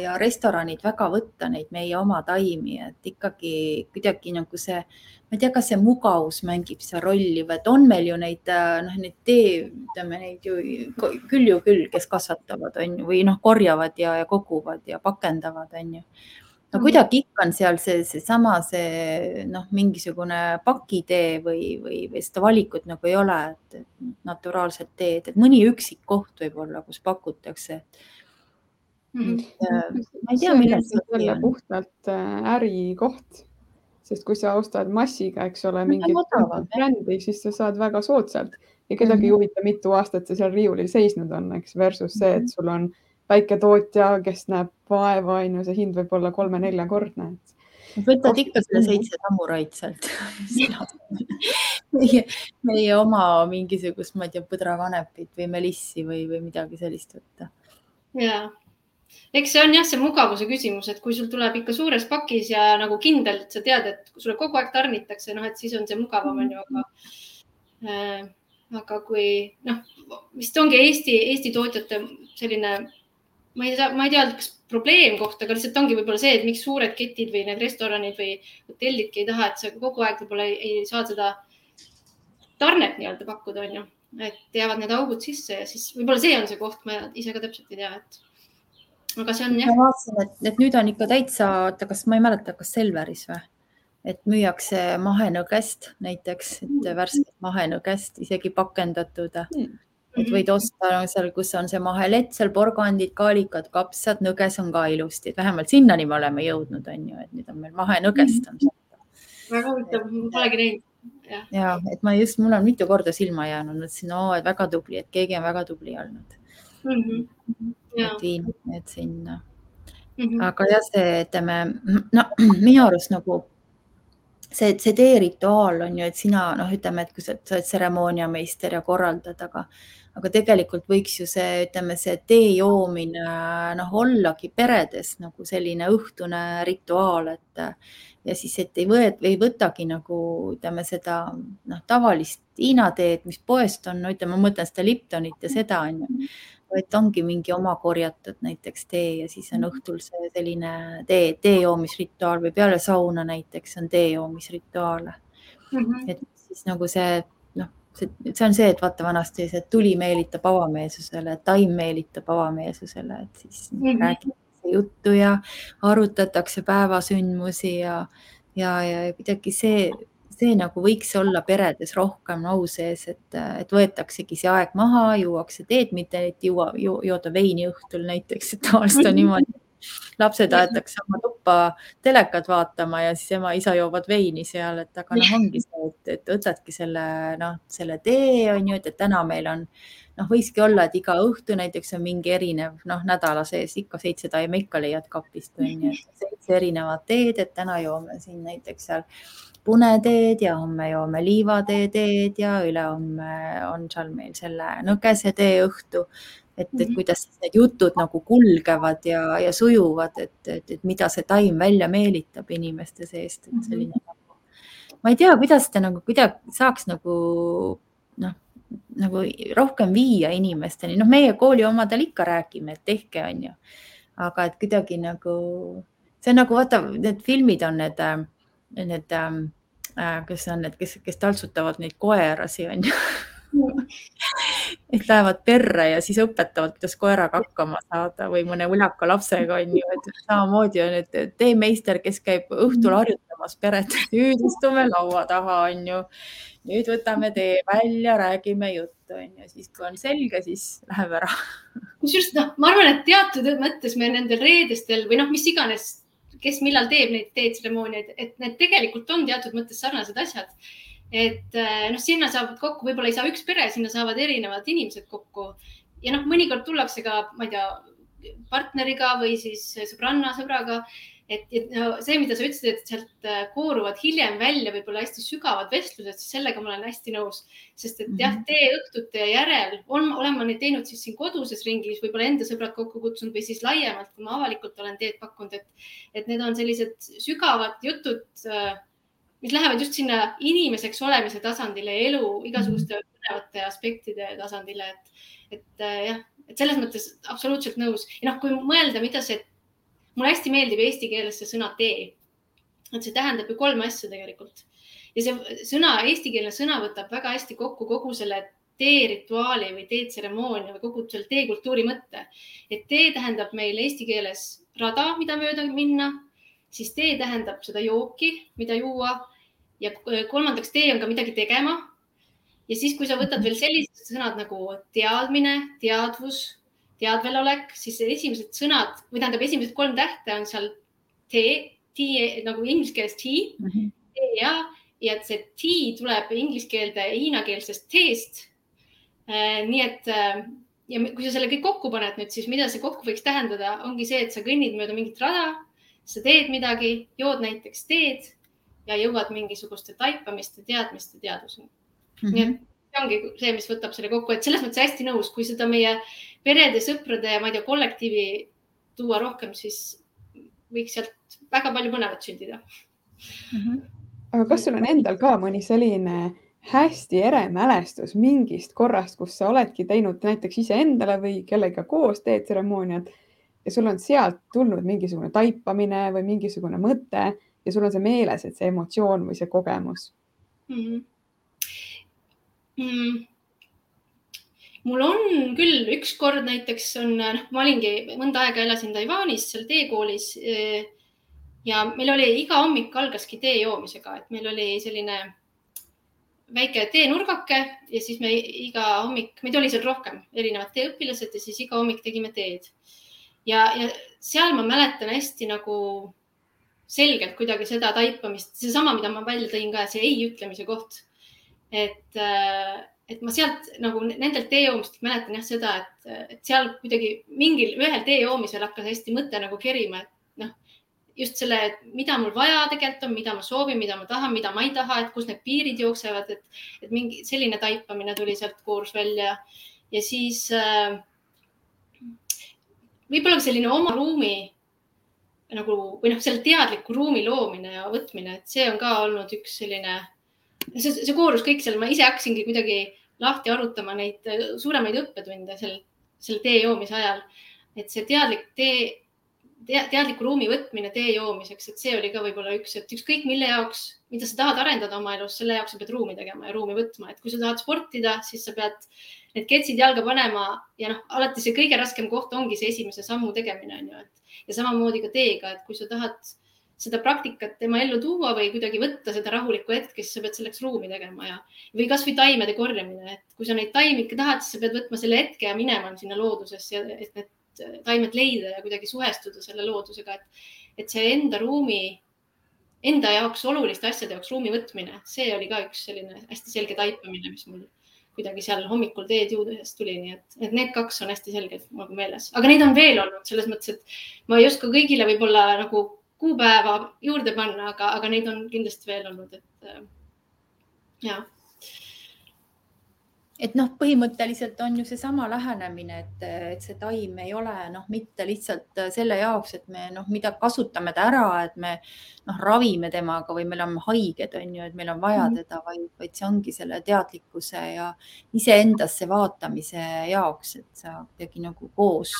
S3: ja restoranid väga võtta neid meie oma taimi, et ikkagi kuidagi nagu see, ma ei tea, kas see mugavus mängib seal rolli või et on meil ju neid, äh, noh, neid tee, ütleme neid ju küll ju küll, kes kasvatavad, on ju, või noh, korjavad ja, ja koguvad ja pakendavad, on ju no mhm. kuidagi ikka on seal see, seesama, see noh, mingisugune pakitee või, või, või seda valikut nagu ei ole, et naturaalset teed, et mõni üksik koht võib-olla, kus pakutakse
S1: mm. -hmm. ma ei tea, millest see jälle puhtalt äh, ärikoht, sest kui sa ostad massiga, eks ole, mingit brändi, siis sa saad väga soodsalt ja kedagi mm ei huvita, mitu aastat see seal riiulil seisnud on, eks, versus see, et mhm. sul on väiketootja, kes näeb vaeva, on ju, see hind võib olla kolme-neljakordne.
S3: võtad ikka selle seitse sammuraid sealt meie, meie oma mingisugust, ma ei tea, põdrakanepit või melissi või, või midagi sellist võtta.
S2: ja, eks see on jah, see mugavuse küsimus, et kui sul tuleb ikka suures pakis ja nagu kindel, et sa tead, et sulle kogu aeg tarnitakse, noh, et siis on see mugavam, on ju, aga äh, aga kui noh, vist ongi Eesti, Eesti tootjate selline ma ei tea, ma ei tea, kas probleemkoht, aga lihtsalt ongi võib-olla see, et miks suured ketid või need restoranid või hotellidki ei taha, et sa kogu aeg võib-olla ei, ei saa seda tarnet nii-öelda pakkuda, on ju, et jäävad need augud sisse ja siis võib-olla see on see koht, ma ise ka täpselt ei tea, et aga see on jah.
S3: ma vaatasin, et, et nüüd on ikka täitsa, oota, kas ma ei mäleta, kas Selveris või? et müüakse mahenõgest näiteks, et mm. värsket mahenõgest isegi pakendatud mm et võid mhm. osta seal, kus on see mahelett, seal porgandid, kaalikad, kapsad, nõges on ka ilusti, et vähemalt sinnani me oleme jõudnud, on ju, et nüüd on meil mahenõgest on
S2: saada. väga huvitav, ma polegi näinud.
S3: ja, ja, et ma just, mul on mitu korda silma jäänud, mõtlesin, oo, et väga tubli, et keegi on väga tubli olnud mm. -hmm. et viinud need sinna mm. -hmm. aga jah, see, ütleme, no minu arust nagu see, see teerituaal on ju, et sina noh, ütleme, et kui sa, sa oled tseremooniameister ja korraldad, aga aga tegelikult võiks ju see, ütleme, see tee joomine noh, ollagi peredes nagu selline õhtune rituaal, et ja siis, et ei võet, ei võtagi nagu ütleme seda noh, tavalist Hiina teed, mis poest on, no ütleme, ma mõtlen seda Liptonit ja seda on ju, vaid ongi mingi oma korjatud näiteks tee ja siis on õhtul see selline tee, tee joomisrituaal või peale sauna näiteks on tee joomisrituaale mm. -hmm. et siis nagu see see, see on see, et vaata vanasti see tuli meelitab avameelsusele, taim meelitab avameelsusele, et siis mm -hmm. räägitakse juttu ja arutatakse päevasündmusi ja, ja, ja kuidagi see, see nagu võiks olla peredes rohkem au sees, et, et võetaksegi see aeg maha, juuakse teed, mitte et juua ju,, jooda veini õhtul näiteks, et tavaliselt on niimoodi lapsed aetakse oma tuppa telekat vaatama ja siis ema-isa joovad veini seal, et aga noh, ongi see, et, et võtadki selle, noh, selle tee on ju, et, täna meil on, noh, võikski olla, et iga õhtu näiteks on mingi erinev, noh, nädala sees ikka seitse taime ikka leiad kapist on ju, seitse erinevat teed, et täna joome siin näiteks seal puneteed ja homme joome liivatee teed ja ülehomme on seal meil selle nõgese tee õhtu et, et mhm. kuidas need jutud nagu kulgevad ja, ja sujuvad, et, et, et mida see taim välja meelitab inimeste seest, et selline mm. -hmm. ma ei tea, kuidas ta nagu kuidagi saaks nagu noh, nagu rohkem viia inimesteni, noh, meie kooli omadel ikka räägime, et tehke, on ju. aga et kuidagi nagu, see on nagu vaata, need filmid on need, need äh,, kes on need, kes, kes taltsutavad neid koerasi, on ju et lähevad perre ja siis õpetavad, kuidas koeraga hakkama saada või mõne ulaka lapsega on ju, et samamoodi on, et teemeister, kes käib õhtul harjutamas peret, nüüd istume laua taha, on ju. nüüd võtame tee välja, räägime juttu, on ju, siis kui on selge, siis läheb ära.
S2: kusjuures noh, ma arvan, et teatud mõttes me nendel reedestel või noh, mis iganes, kes millal teeb neid teetseremooniaid, et need tegelikult on teatud mõttes sarnased asjad et äh, noh, sinna saavad kokku, võib-olla ei saa üks pere, sinna saavad erinevad inimesed kokku ja noh, mõnikord tullakse ka, ma ei tea, partneriga või siis sõbranna, sõbraga. Et, et no, see, mida sa ütlesid, et sealt äh, kooruvad hiljem välja võib-olla hästi sügavad vestlused, siis sellega ma olen hästi nõus, sest et jah, mhm. teeõhtute järel on, olen ma neid teinud siis siin koduses ringis, võib-olla enda sõbrad kokku kutsunud või siis laiemalt, kui ma avalikult olen teed pakkunud, et, et need on sellised sügavad jutud äh, mis lähevad just sinna inimeseks olemise tasandile elu igasuguste mhm. põnevate aspektide tasandile, et, et äh, jah, et selles mõttes absoluutselt nõus. ja noh, kui mõelda, mida see, mulle hästi meeldib eesti keeles see sõna tee. et see tähendab ju kolme asja tegelikult ja see sõna, eestikeelne sõna võtab väga hästi kokku kogu selle teerituaali või teetseremoonia või kogu selle teekultuuri mõtte. et tee tähendab meil eesti keeles rada, mida mööda minna, siis tee tähendab seda jooki, mida juua ja kolmandaks, tee on ka midagi tegema. ja siis, kui sa võtad veel sellised sõnad nagu teadmine, teadvus, teadvelolek, siis esimesed sõnad või tähendab, esimesed kolm tähte on seal tee, tee nagu inglise keeles tea mm, -hmm. ja, ja see tea tuleb inglise keelde hiinakeelsest teest. Äh, nii et äh, ja kui sa selle kõik kokku paned nüüd, siis mida see kokku võiks tähendada, ongi see, et sa kõnnid mööda mingit rada, sa teed midagi, jood näiteks teed ja jõuad mingisuguste taipamiste, teadmiste, teaduseni mm. -hmm. nii et see ongi see, mis võtab selle kokku, et selles mõttes hästi nõus, kui seda meie perede, sõprade ja ma ei tea, kollektiivi tuua rohkem, siis võiks sealt väga palju põnevat sündida
S1: mm. -hmm. aga kas sul on endal ka mõni selline hästi ere mälestus mingist korrast, kus sa oledki teinud näiteks iseendale või kellegagi koos teed tseremooniat ja sul on sealt tulnud mingisugune taipamine või mingisugune mõte ja sul on see meeles, et see emotsioon või see kogemus mm? -hmm.
S2: Mm. mul on küll ükskord näiteks on, noh, ma olingi mõnda aega elasin Taiwanis seal teekoolis. Eh, ja meil oli iga hommik algaski tee joomisega, et meil oli selline väike teenurgake ja siis me iga hommik, meid oli seal rohkem, erinevad teeõpilased ja siis iga hommik tegime teed. ja, ja seal ma mäletan hästi nagu selgelt kuidagi seda taipamist, seesama, mida ma välja tõin ka, see ei ütlemise koht. Et, äh, et ma sealt nagu nendelt tee joomistelt mäletan jah seda, et, et seal kuidagi mingil, ühel tee joomisel hakkas hästi mõte nagu kerima, et noh, just selle, mida mul vaja tegelikult on, mida ma soovin, mida ma tahan, mida ma ei taha, et kus need piirid jooksevad, et, et mingi selline taipamine tuli sealt koorus välja. Ja siis äh, võib-olla selline oma ruumi nagu või noh, selle teadliku ruumi loomine ja võtmine, et see on ka olnud üks selline, see, see koorus kõik seal, ma ise hakkasingi kuidagi lahti arutama neid äh, suuremaid õppetunde sel, selle tee joomise ajal. et see teadlik tee te,, teadliku ruumi võtmine tee joomiseks, et see oli ka võib-olla üks, et ükskõik mille jaoks, mida sa tahad arendada oma elus, selle jaoks sa pead ruumi tegema ja ruumi võtma, et kui sa tahad sportida, siis sa pead need ketsid jalga panema ja noh, alati see kõige raskem koht ongi see esimese sammu tegemine on ju, et ja samamoodi ka teega, et kui sa tahad seda praktikat tema ellu tuua või kuidagi võtta seda rahulikku hetke, siis sa pead selleks ruumi tegema ja, või kasvõi taimede korjamine, et kui sa neid taimi ikka tahad, siis sa pead võtma selle hetke ja minema sinna loodusesse, et need taimed leida ja kuidagi suhestuda selle loodusega, et, et see enda ruumi, enda jaoks oluliste asjade jaoks ruumi võtmine, see oli ka üks selline hästi selge taipamine, mis mul kuidagi seal hommikul teed juudes tuli, nii et, et need kaks on hästi selgelt nagu meeles, aga neid on veel olnud selles mõttes, et ma ei oska kõigile võib-olla nagu kuupäeva juurde panna, aga, aga neid on kindlasti veel olnud, et äh, ja.
S3: et noh, põhimõtteliselt on ju seesama lähenemine, et, et see taim ei ole noh, mitte lihtsalt selle jaoks, et me noh, mida kasutame ta ära, et me noh, ravime temaga või me oleme haiged, on ju, et meil on vaja mhm. teda, vaid, vaid see ongi selle teadlikkuse ja iseendasse vaatamise jaoks, et sa kuidagi nagu koos,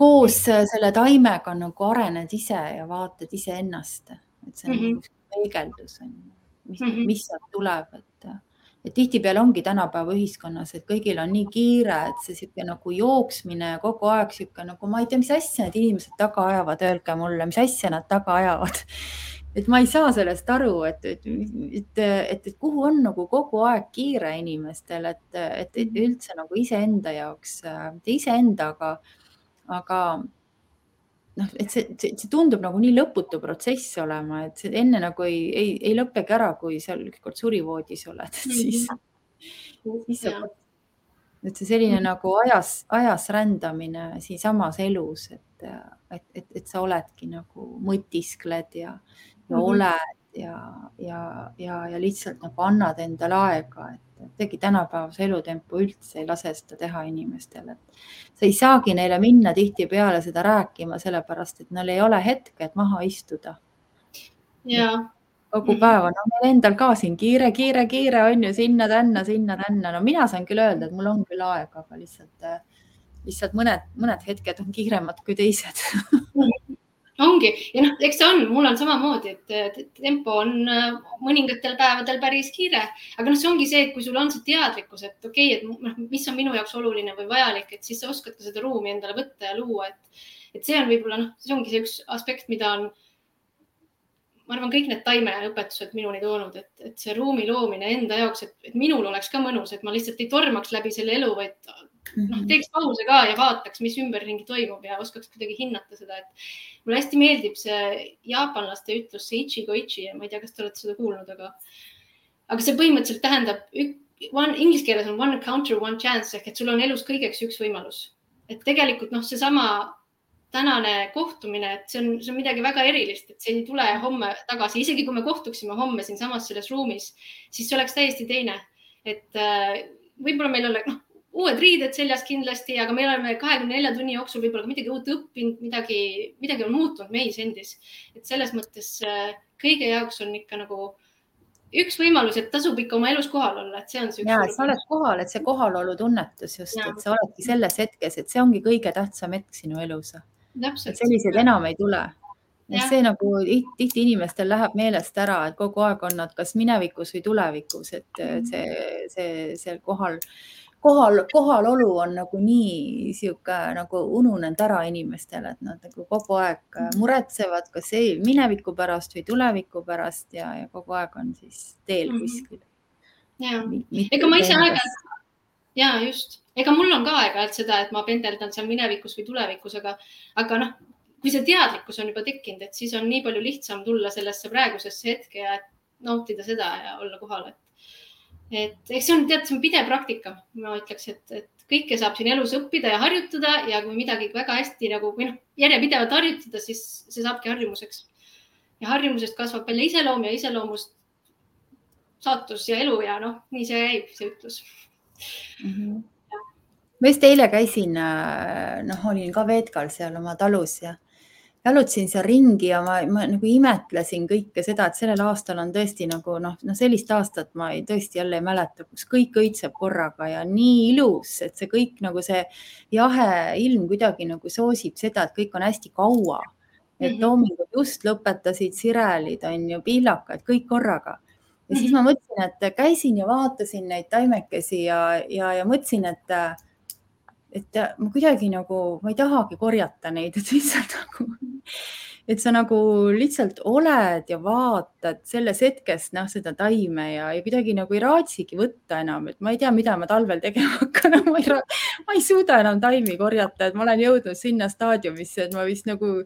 S3: koos selle taimega nagu arened ise ja vaatad iseennast, et see on mm -hmm. peegeldus on ju, mis mm, -hmm. mis sealt tuleb, et et tihtipeale ongi tänapäeva ühiskonnas, et kõigil on nii kiire, et see sihuke nagu jooksmine kogu aeg sihuke nagu ma ei tea, mis asja need inimesed taga ajavad, öelge mulle, mis asja nad taga ajavad. et ma ei saa sellest aru, et, et, et, et, et kuhu on nagu kogu aeg kiire inimestel, et, et, et üldse nagu iseenda jaoks, mitte iseendaga, aga noh, et see, see, see tundub nagu nii lõputu protsess olema, et see enne nagu ei, ei, ei lõpegi ära, kui seal ükskord surivoodis oled, et siis -hmm. siis sa, et see selline mm -hmm. nagu ajas, ajas rändamine siinsamas elus, et, et, et, et sa oledki nagu mõtiskled ja, ja mm -hmm. oled ja, ja, ja, ja lihtsalt nagu annad endale aega, et kuidagi tänapäevase elutempo üldse ei lase seda teha inimestele. sa ei saagi neile minna tihtipeale seda rääkima, sellepärast et neil ei ole hetke, et maha istuda. kogu päeva, no meil endal ka siin kiire, kiire, kiire on ju sinna-tänna, sinna-tänna, no mina saan küll öelda, et mul on küll aega, aga lihtsalt, lihtsalt mõned, mõned hetked on kiiremad kui teised
S2: ongi. Ja noh, eks ta on, mul on samamoodi, et tempo on äh, mõningatel päevadel päris kiire, aga noh, see ongi see, et kui sul on see teadlikkus, et okei okay,, et noh, mis on minu jaoks oluline või vajalik, et siis sa oskad ka seda ruumi endale võtta ja luua, et, et see on võib-olla noh, see ongi see üks aspekt, mida on ma arvan, kõik need taimeõpetused minuni toonud, et, et see ruumi loomine enda jaoks, et minul oleks ka mõnus, et ma lihtsalt ei tormaks läbi selle elu, vaid noh, mhm. teeks pause ka ja vaataks, mis ümberringi toimub ja oskaks kuidagi hinnata seda, et mulle hästi meeldib see jaapanlaste ütlus, see ichigo ichi ja ma ei tea, kas te olete seda kuulnud, aga, aga see põhimõtteliselt tähendab, one inglise keeles on one encounter, one chance ehk et sul on elus kõigeks üks võimalus. et tegelikult noh, seesama tänane kohtumine, et see on, see on midagi väga erilist, et see ei tule homme tagasi, isegi kui me kohtuksime homme siinsamas selles ruumis, siis see oleks täiesti teine. et äh, võib-olla meil oleks, noh, uued riided seljas kindlasti, aga me oleme kahekümne nelja tunni jooksul võib-olla midagi uut õppinud, midagi, midagi on muutunud meis endis. et selles mõttes äh, kõige jaoks on ikka nagu üks võimalus, et tasub ikka oma elus kohal olla, et see on see.
S3: ja, et sa oled kohal, et see kohalolu tunnetus just, et sa oledki selles hetkes, et see ongi kõige tähtsam hetk sinu elus. selliseid enam ei tule. Ja. see nagu tihti inimestel läheb meelest ära, et kogu aeg on nad kas minevikus või tulevikus, et mm. see, see, see kohal kohal, kohalolu on nagu nii sihuke nagu ununenud ära inimestele, et nad nagu kogu aeg mm. muretsevad, kas mineviku pärast või tuleviku pärast ja, ja kogu aeg on siis teel mhm. kuskil.
S2: ja, ega ma ise aeg-ajalt ja just, ega mul on ka aeg-ajalt seda, et ma pendeldan seal minevikus või tulevikus, aga, aga noh, kui see teadlikkus on juba tekkinud, et siis on nii palju lihtsam tulla sellesse praegusesse hetke ja nautida seda ja olla kohal, et et eks see on, tead, see on pidev praktika, ma ütleks, et, et kõike saab siin elus õppida ja harjutada ja kui midagi väga hästi nagu või noh, järjepidevalt harjutada, siis see saabki harjumuseks. ja harjumusest kasvab välja iseloom ja iseloomust saatus ja elu ja noh, nii see käib, see ütlus
S3: mm. -hmm. ma just eile käisin, äh, noh, olin ka Veetkal seal oma talus ja jalutasin seal ringi ja ma, ma nagu imetlesin kõike seda, et sellel aastal on tõesti nagu noh, noh, sellist aastat ma ei, tõesti jälle ei mäleta, kus kõik õitseb korraga ja nii ilus, et see kõik nagu see jahe ilm kuidagi nagu soosib seda, et kõik on hästi kaua. et mhm. loomingud just lõpetasid, sirelid on ju, pihlakad, kõik korraga. ja siis ma mõtlesin, et käisin ja vaatasin neid taimekesi ja, ja, ja mõtlesin, et et ma kuidagi nagu, ma ei tahagi korjata neid, et lihtsalt nagu et sa nagu lihtsalt oled ja vaatad selles hetkes noh, seda taime ja, ja kuidagi nagu ei raatsigi võtta enam, et ma ei tea, mida ma talvel tegema hakkan ma ei, ma ei suuda enam taimi korjata, et ma olen jõudnud sinna staadiumisse, et ma vist nagu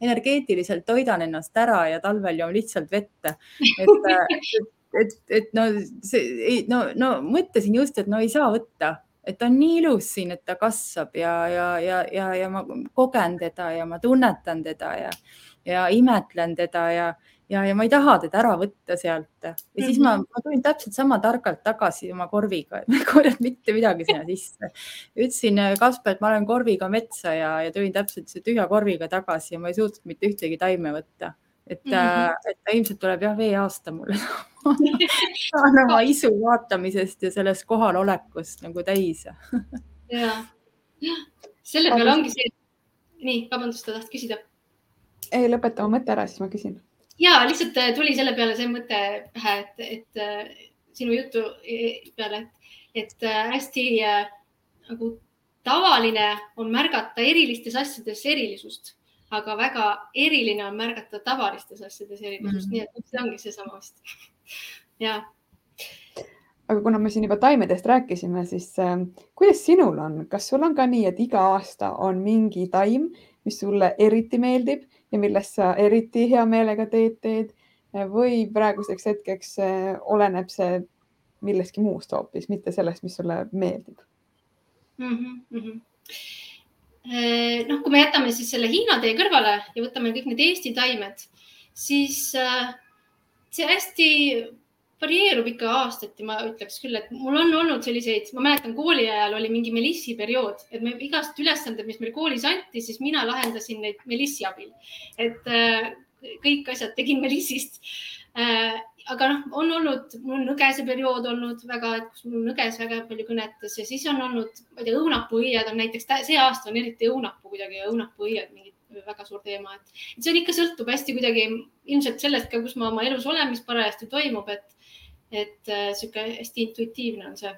S3: energeetiliselt toidan ennast ära ja talvel joon lihtsalt vett. et, et, et, et no see, no, no mõtlesin just, et no ei saa võtta et on nii ilus siin, et ta kasvab ja, ja, ja, ja, ja ma kogen teda ja ma tunnetan teda ja, ja imetlen teda ja, ja, ja ma ei taha teda ära võtta sealt. ja siis ma, mhm. ma tulin täpselt sama targalt tagasi oma korviga, et ma ei korjanud mitte midagi sinna sisse. ütlesin Kaspar, et ma olen korviga metsa ja, ja tulin täpselt tühja korviga tagasi ja ma ei suutnud mitte ühtegi taime võtta et mm, -hmm. et ta ilmselt tuleb jah veeaasta mulle oma isu vaatamisest ja sellest kohalolekust nagu täis
S2: ja, jah, selle peale ongi see. nii, vabandust, sa tahtsid küsida?
S1: ei, lõpeta oma mõte ära, siis ma küsin.
S2: ja lihtsalt äh, tuli selle peale see mõte pähe, et, et äh, sinu jutu e, peale, et, et hästi nagu tavaline on märgata erilistes asjades erilisust aga väga eriline on märgata tavalistes asjades erilisust mm, -hmm. nii et see ongi seesama vist. ja.
S1: aga kuna me siin juba taimedest rääkisime, siis äh, kuidas sinul on, kas sul on ka nii, et iga aasta on mingi taim, mis sulle eriti meeldib ja millest sa eriti hea meelega teed, teed või praeguseks hetkeks äh, oleneb see millestki muust hoopis, mitte sellest, mis sulle meeldib
S2: mm? -hmm. Eh, noh, kui me jätame siis selle Hiina tee kõrvale ja võtame kõik need Eesti taimed, siis eh, see hästi varieerub ikka aastati, ma ütleks küll, et mul on olnud selliseid, ma mäletan kooli ajal oli mingi melissi periood, et me igast ülesanded, mis meil koolis anti, siis mina lahendasin neid melissi abil. et eh, kõik asjad tegin melissist aga noh, on olnud, mul on nõgese periood olnud väga, et kus mul nõges väga palju kõnetas ja siis on olnud, ma ei tea, õunapuuõied on näiteks, see aasta on eriti õunapuu kuidagi, õunapuuõied mingi väga suur teema, et see on ikka sõltub hästi kuidagi ilmselt sellest ka, kus ma oma elus olen, mis parajasti toimub, et, et äh, sihuke hästi intuitiivne on see,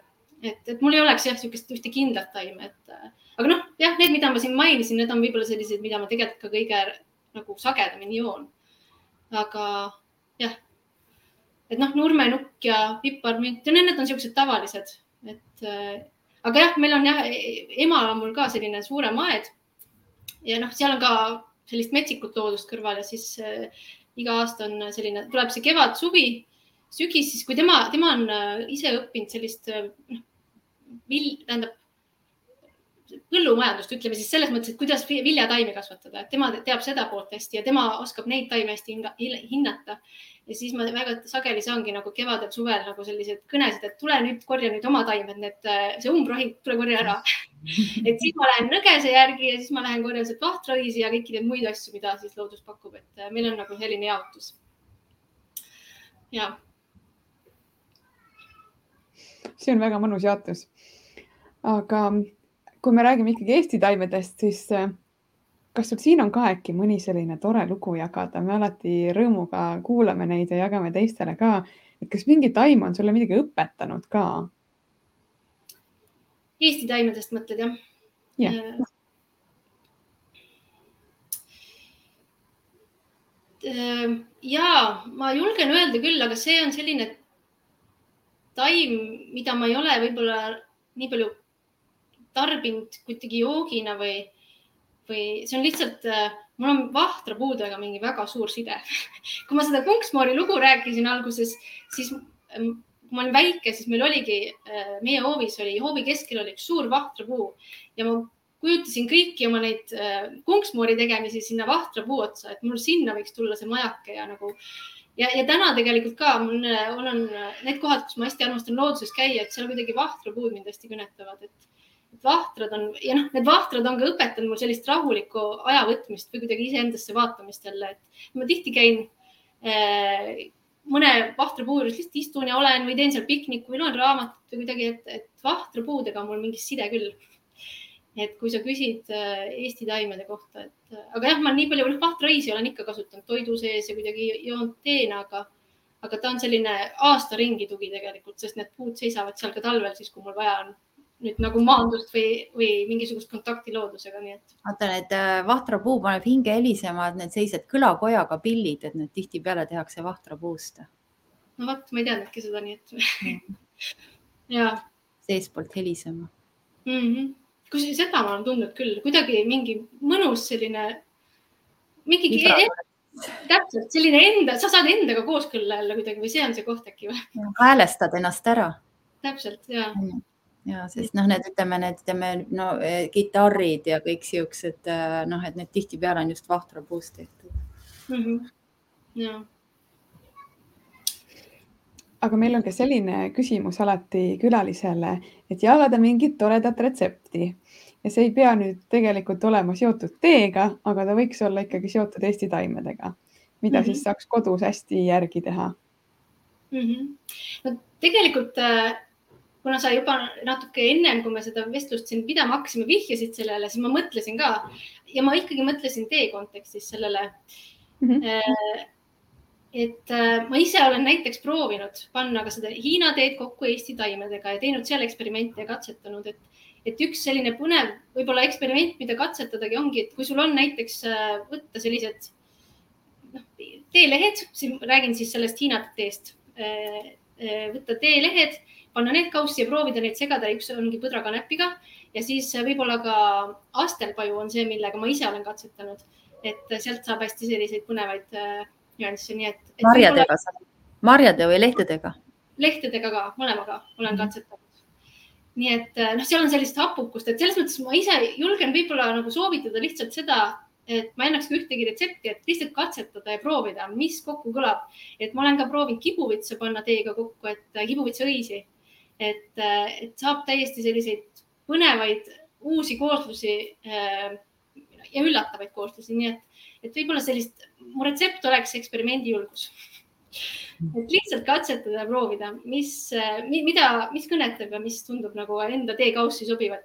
S2: et, et mul ei oleks jah, sihukest ühte kindlat taime, et äh, aga noh, jah, need, mida ma siin mainisin, need on võib-olla sellised, mida ma tegelikult ka kõige nagu sagedamini joon. aga jah et noh, nurmenukk ja piparmünt ja need on niisugused tavalised, et äh, aga jah, meil on jah, emal on mul ka selline suurem aed ja noh, seal on ka sellist metsikut loodust kõrval ja siis äh, iga aasta on selline, tuleb see kevad, suvi, sügis, siis kui tema, tema on äh, ise õppinud sellist äh, noh, vill, tähendab põllumajandust, ütleme siis selles mõttes, et kuidas viljataimi kasvatada, et tema teab seda poolt hästi ja tema oskab neid taime hästi hinnata ja siis ma väga sageli saangi nagu kevadel-suvel nagu selliseid kõnesid, et tule nüüd korja nüüd oma taimed, need, see umbrohi, tule korja ära et siis ma lähen nõgese järgi ja siis ma lähen korjan sealt vahtraõisi ja kõiki neid muid asju, mida siis loodus pakub, et äh, meil on nagu selline jaotus. ja.
S1: see on väga mõnus jaotus. aga kui me räägime ikkagi Eesti taimedest, siis äh, kas sul siin on ka äkki mõni selline tore lugu jagada, me alati rõõmuga kuulame neid ja jagame teistele ka, et kas mingi taim on sulle midagi õpetanud ka?
S2: Eesti taimedest mõtled jah?
S1: jah yeah..
S2: Äh, ja ma julgen öelda küll, aga see on selline taim, mida ma ei ole võib-olla nii palju tarbinud kuidagi joogina või või see on lihtsalt, äh, mul on vahtra puudega mingi väga suur side. Kui ma seda Kunksmoori lugu rääkisin alguses, siis ähm, kui ma olin väike, siis meil oligi, äh, meie hoovis oli, hoovi keskel oli üks suur vahtrapuu ja ma kujutasin kõiki oma neid äh, Kunksmoori tegemisi sinna vahtrapuu otsa, et mul sinna võiks tulla see majake ja nagu ja, ja täna tegelikult ka mul on need kohad, kus ma hästi armastan looduses käia, et seal kuidagi vahtrapuud mind hästi kõnetavad, et vahtrad on ja noh, need vahtrad on ka õpetanud mul sellist rahulikku aja võtmist või kuidagi iseendasse vaatamist jälle, et ma tihti käin äh, mõne vahtra puu juures lihtsalt istun ja olen või teen seal pikniku või loen raamatut või kuidagi, et, et vahtra puudega on mul mingi side küll. et kui sa küsid äh, Eesti taimede kohta, et äh, aga jah, ma nii palju, noh, vahtraõisi olen ikka kasutanud toidu sees ja kuidagi joonud teena, aga, aga ta on selline aasta ringi tugi tegelikult, sest need puud seisavad seal ka talvel, siis kui mul vaja on nüüd nagu maandust või, või mingisugust kontakti loodusega, nii et.
S3: vaata, need äh, vahrapuu paneb hinge helisema, et need sellised kõlakojaga pillid, et need tihtipeale tehakse vahtrapuust.
S2: no vot, ma ei teadnudki seda, nii et ja.
S3: seestpoolt helisema
S2: mm. -hmm. kus seda ma olen tundnud küll, kuidagi mingi mõnus selline, mingi täpselt selline enda, sa saad endaga kooskõlla jälle kuidagi või see on see koht äkki või?
S3: häälestad ennast ära.
S2: täpselt ja mm
S3: ja sest noh, need ütleme, need ütleme no kitarrid ja kõik siuksed noh, et need tihtipeale on just vahtrapuust tehtud mm. -hmm.
S1: ja aga meil on ka selline küsimus alati külalisele, et jagada mingit toredat retsepti ja see ei pea nüüd tegelikult olema seotud teega, aga ta võiks olla ikkagi seotud Eesti taimedega, mida mm -hmm. siis saaks kodus hästi järgi teha
S2: mm. -hmm. no tegelikult äh, kuna sa juba natuke ennem, kui me seda vestlust siin pidama hakkasime, vihjasid sellele, siis ma mõtlesin ka. Ja ma ikkagi mõtlesin tee kontekstis sellele. Mm. -hmm et äh, ma ise olen näiteks proovinud panna ka seda Hiina teed kokku Eesti taimedega ja teinud seal eksperimente ja katsetanud, et, et üks selline põnev võib-olla eksperiment, mida katsetadagi ongi, et kui sul on näiteks äh, võtta sellised noh, teelehed, siin räägin siis sellest Hiina teest, võtta teelehed, panna need kaussi ja proovida neid segada, üks ongi põdrakanepiga ja siis võib-olla ka astelpaju on see, millega ma ise olen katsetanud, et sealt saab hästi selliseid põnevaid nüansse, nii et, et.
S3: marjadega võib-olla..., marjade või lehtedega?
S2: lehtedega ka, mõlemaga olen -hmm. katsetanud. nii et äh, noh, seal on sellist hapukust, et selles mõttes ma ise julgen võib-olla nagu soovitada lihtsalt seda, et ma ei annaks ka ühtegi retsepti, et lihtsalt katsetada ja proovida, mis kokku kõlab. et ma olen ka proovinud kibuvitsa panna teega kokku, et äh, kibuvitsaõisi, et, äh, et saab täiesti selliseid põnevaid uusi kooslusi ja üllatavaid kooslusi, nii et et võib-olla sellist, mu retsept oleks eksperimendijulgus. Et lihtsalt katsetada proovida, mis, mida, mis kõnetab ja mis tundub nagu enda teekaussi sobivat.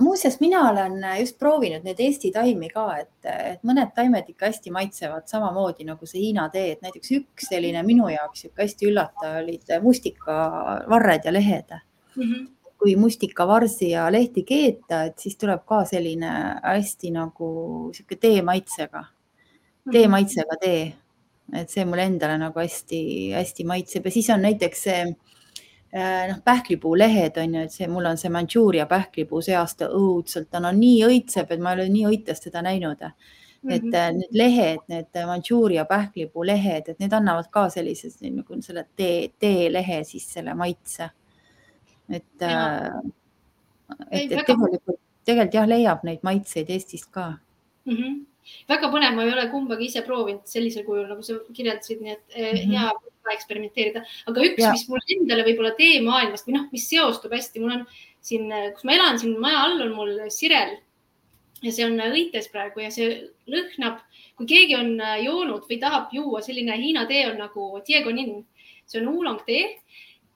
S3: muuseas, mina olen just proovinud neid Eesti taimi ka, et, et mõned taimed ikka hästi maitsevad samamoodi nagu see Hiina tee, et näiteks üks selline minu jaoks sihuke hästi üllatav olid mustikavarred ja lehed mm. -hmm kui mustikavarsi ja lehti keeta, et siis tuleb ka selline hästi nagu sihuke tee maitsega tee mhm. maitsega tee, et see mulle endale nagu hästi-hästi maitseb ja siis on näiteks see äh, noh, pähklipuulehed on ju, et see, mul on see Mandžuuria pähklipuu see aasta õudselt, ta no nii õitseb, et ma ei ole nii õitest teda näinud. et mm -hmm. need lehed, need Mandžuuria pähklipuu lehed, et need annavad ka sellise nagu selle tee, teelehe siis selle maitse. et, äh, et, et tegelikult, tegelikult jah, leiab neid maitseid Eestist ka
S2: mm. -hmm väga põnev, ma ei ole kumbagi ise proovinud sellisel kujul, nagu sa kirjeldasid, nii et mm -hmm. hea eksperimenteerida. aga üks, mis mul endale võib-olla teemaailmast või noh, mis seostub hästi, mul on siin, kus ma elan, siin maja all on mul sirel ja see on õites praegu ja see lõhnab, kui keegi on joonud või tahab juua, selline Hiina tee on nagu Diego Nin, see on oolong tee,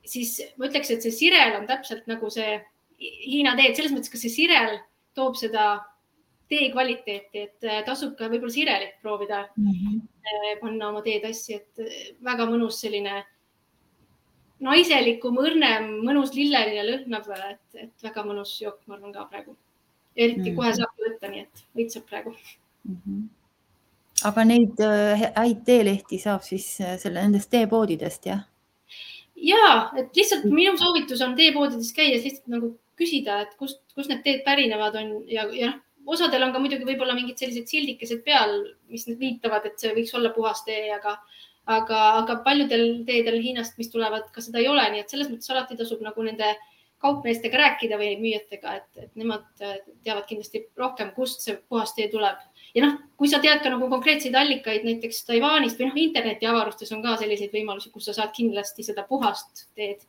S2: siis ma ütleks, et see sirel on täpselt nagu see Hiina tee, et selles mõttes, kas see sirel toob seda tee kvaliteeti, et äh, tasub ka võib-olla sirelit proovida mm, -hmm. panna oma teetassi, et äh, väga mõnus selline naiselikum, õrnem, mõnus lilleline lõhnab, et, et väga mõnus jook, ma arvan ka praegu. eriti mm -hmm. kohe saab võtta, nii et õitseb praegu mm.
S3: -hmm. aga neid häid teelehti saab siis selle nendest teepoodidest, jah?
S2: ja, et lihtsalt minu soovitus on teepoodides käia, lihtsalt nagu küsida, et kust, kust need teed pärinevad on ja, ja noh osadel on ka muidugi võib-olla mingid sellised sildikesed peal, mis viitavad, et see võiks olla puhas tee, aga, aga, aga paljudel teedel Hiinast, mis tulevad, ka seda ei ole, nii et selles mõttes alati tasub nagu nende kaupmeestega rääkida või müüjatega, et, et nemad teavad kindlasti rohkem, kust see puhas tee tuleb. ja noh, kui sa tead ka nagu konkreetseid allikaid näiteks Taiwanist või noh, internetiavarustes on ka selliseid võimalusi, kus sa saad kindlasti seda puhast teed.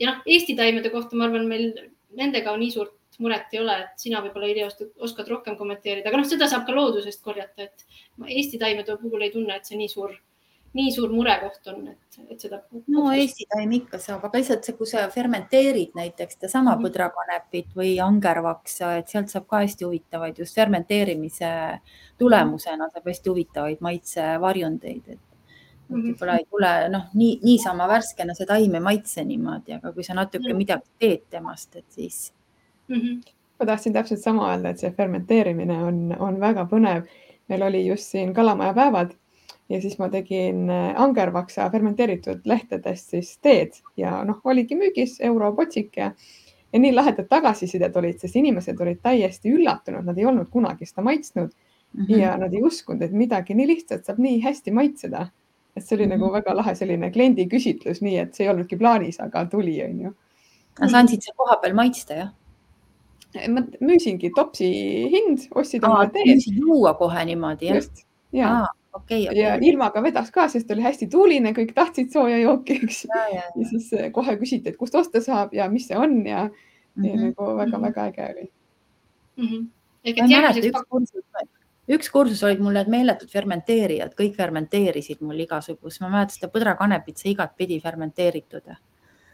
S2: ja noh, Eesti taimede kohta ma arvan, meil nendega on nii suurt muret ei ole, et sina võib-olla Irja oskad rohkem kommenteerida, aga noh, seda saab ka loodusest korjata, et Eesti taimede puhul ei tunne, et see nii suur, nii suur murekoht on, et, et seda.
S3: no Eesti taim ikka saab, aga lihtsalt see, kui sa fermenteerid näiteks sedasama mm -hmm. põdrakanepit või angervaksa, et sealt saab ka hästi huvitavaid just fermenteerimise tulemusena saab hästi huvitavaid maitsevarjundeid, et -hmm. võib-olla ei tule noh, nii niisama värskena see taim ei maitse niimoodi, aga kui sa natuke -hmm. midagi teed temast, et siis
S1: mm. -hmm. ma tahtsin täpselt sama öelda, et see fermenteerimine on, on väga põnev. meil oli just siin kalamaja päevad ja siis ma tegin äh, angervaksa fermenteeritud lehtedest siis teed ja noh, oligi müügis europotsik ja, ja nii lahedad tagasisidet olid, sest inimesed olid täiesti üllatunud, nad ei olnud kunagi seda maitsnud mm -hmm. ja nad ei uskunud, et midagi nii lihtsalt saab nii hästi maitseda. et see oli mm -hmm. nagu väga lahe selline kliendi küsitlus, nii et see ei olnudki plaanis, aga tuli, onju
S3: sa andsid seal kohapeal maitsta, jah?
S1: Ma müüsingi topsi hind, ostsid oma
S3: teed. juua kohe niimoodi, jah?
S1: just, ja
S3: ah, okay, okay.
S1: ja ilmaga vedas ka, sest oli hästi tuuline, kõik tahtsid sooja jooki, eks. Ja, ja, siis eh, kohe küsiti, et kust osta saab ja mis see on ja, mm -hmm. ja mhm. nagu väga-väga äge oli
S3: mm. -hmm. ehk et järgmiseks üks kursus, üks kursus olid mul need meeletud fermenteerijad, kõik fermenteerisid mul igasugust, ma mäletan seda põdrakanepit, see igatpidi fermenteeritud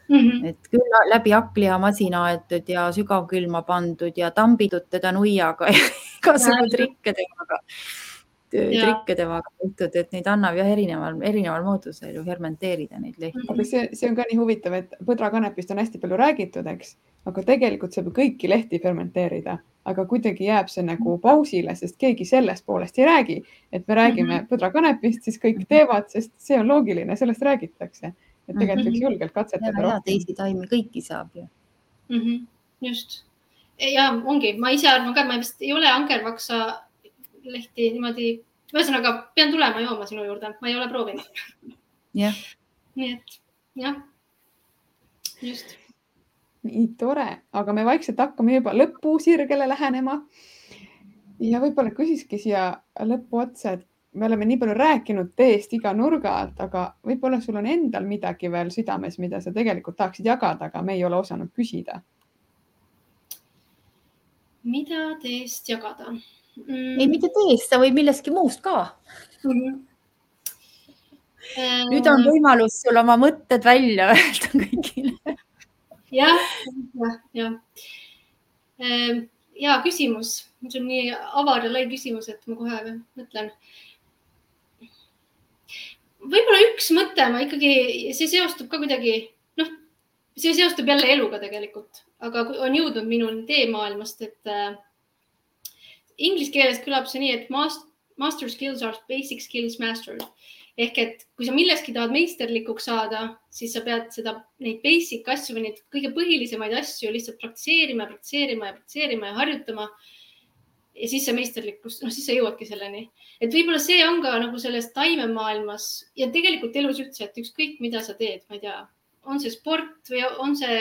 S3: mm. -hmm. et küll läbi hakklihamasina aetud ja sügavkülma pandud ja tambitud teda nuiaga ja igasugu trikke temaga, trikke temaga tehtud, et neid annab jah, erineval, erineval moodusel ju fermenteerida neid lehti.
S1: aga see, see on ka nii huvitav, et põdrakanepist on hästi palju räägitud, eks, aga tegelikult saab ju kõiki lehti fermenteerida aga kuidagi jääb see nagu pausile, sest keegi sellest poolest ei räägi, et me räägime mm -hmm. põdrakanepist, siis kõik teevad, sest see on loogiline, sellest räägitakse et tegelikult võiks mhm. julgelt katsetada.
S3: ja teisi taimi kõiki saab ju
S2: mm. -hmm. just ja ongi, ma ise arvan ka, ma vist ei ole angervaksa lehti niimoodi, ühesõnaga pean tulema jooma sinu juurde, ma ei ole proovinud.
S3: jah.
S2: nii et jah, just.
S1: nii tore, aga me vaikselt hakkame juba lõpusirgele lähenema. ja võib-olla küsiski siia lõppu otsa, et me oleme nii palju rääkinud teest iga nurga alt, aga võib-olla sul on endal midagi veel südames, mida sa tegelikult tahaksid jagada, aga me ei ole osanud küsida.
S2: mida teest jagada
S3: mm.? ei, mitte teest, sa võid millestki muust ka mm. -hmm. nüüd on võimalus sul oma mõtted välja öelda kõigile.
S2: jah, jah, jah. hea küsimus, see on nii avar ja lai küsimus, et ma kohe mõtlen võib-olla üks mõte, ma ikkagi, see seostub ka kuidagi, noh, see seostub jälle eluga tegelikult, aga on jõudnud minuni teemaailmast, et äh, inglise keeles kõlab see nii, et master, master skills are basic skills mastered. Ehk et kui sa milleski tahad meisterlikuks saada, siis sa pead seda, neid basic asju või neid kõige põhilisemaid asju lihtsalt praktiseerima, praktiseerima ja praktiseerima ja harjutama ja siis see meisterlikkus, noh, siis sa jõuadki selleni. et võib-olla see on ka nagu selles taimemaailmas ja tegelikult elus üldse, et ükskõik, mida sa teed, ma ei tea, on see sport või on see,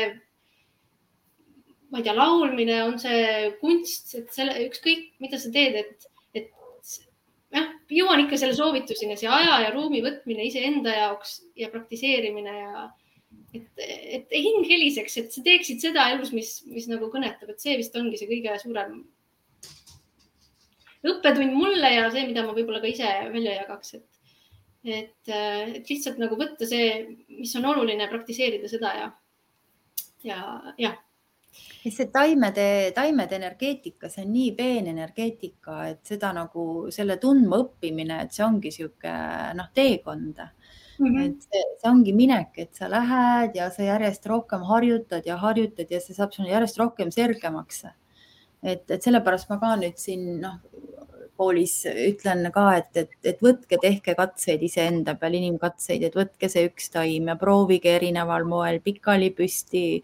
S2: ma ei tea, laulmine, on see kunst, et selle, ükskõik, mida sa teed, et, et jah, jõuan ikka selle soovituseni, see aja ja ruumi võtmine iseenda jaoks ja praktiseerimine ja et, et hing heliseks, et sa teeksid seda elus, mis, mis nagu kõnetab, et see vist ongi see kõige suurem õppetund mulle ja see, mida ma võib-olla ka ise välja jagaks, et, et, et lihtsalt nagu võtta see, mis on oluline, praktiseerida seda ja, ja, jah
S3: see taimede, taimede energeetika, see on nii peen energeetika, et seda nagu selle tundma õppimine, et see ongi sihuke noh, teekond mm. -hmm. et see, see ongi minek, et sa lähed ja sa järjest rohkem harjutad ja harjutad ja see saab sulle järjest rohkem selgemaks. Et, et sellepärast ma ka nüüd siin noh, koolis ütlen ka, et, et, et võtke, tehke katseid iseenda peal, inimkatseid, et võtke see üks taim ja proovige erineval moel pikali püsti,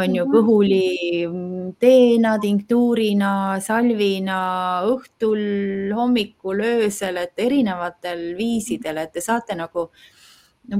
S3: on ju, mhm. kõhuli teena, tinktuurina, salvina, õhtul, hommikul, öösel, et erinevatel viisidel, et te saate nagu no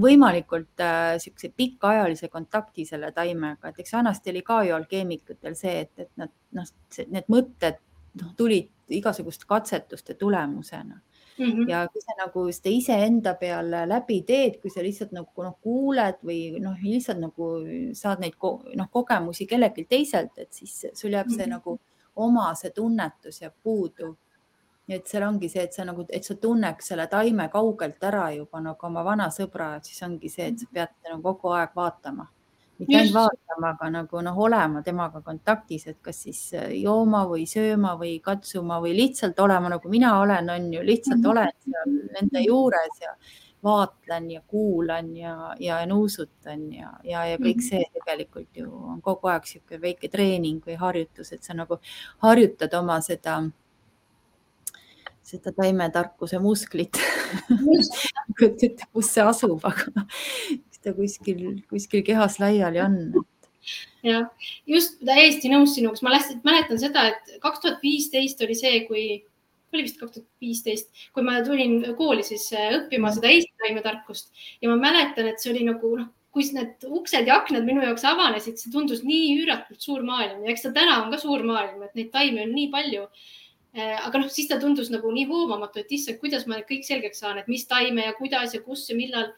S3: võimalikult äh, niisuguse pikaajalise kontakti selle taimega, et eks vanasti oli ka ju alkeemikutel see, et, et nad noh, need mõtted noh, tulid igasuguste katsetuste tulemusena mm. -hmm. ja kui sa nagu seda iseenda peal läbi teed, kui sa lihtsalt nagu noh, kuuled või noh, lihtsalt nagu saad neid ko noh, kogemusi kellelgi teiselt, et siis sul jääb see mm -hmm. nagu oma see tunnetus jääb puudu. Et seal ongi see, et sa nagu, et sa tunneks selle taime kaugelt ära juba nagu oma vana sõbra, et siis ongi see, et sa pead nagu kogu aeg vaatama mitte ainult vaatama, aga nagu noh, olema temaga kontaktis, et kas siis äh, jooma või sööma või katsuma või lihtsalt olema nagu mina olen, on ju, lihtsalt mhm. olen seal nende juures ja vaatlen ja kuulan ja, ja nuusutan ja, ja, ja kõik mhm. see tegelikult ju on kogu aeg niisugune väike treening või harjutus, et sa nagu harjutad oma seda seda taimetarkuse musklit. Kus see asub, aga ta kuskil, kuskil kehas laiali on.
S2: jah, just täiesti nõus sinuga, ma mäletan seda, et kaks tuhat viisteist oli see, kui, oli vist kaks tuhat viisteist, kui ma tulin kooli siis äh, õppima seda Eesti taimetarkust. Ja ma mäletan, et see oli nagu noh, kui need uksed ja aknad minu jaoks avanesid, see tundus nii üüratult suur maailm. Ja eks ta täna on ka suur maailm, et neid taimi on nii palju. Äh, aga noh, siis ta tundus nagu nii hoomamatu, et issand, kuidas ma kõik selgeks saan, et mis taime ja kuidas ja kus ja millal.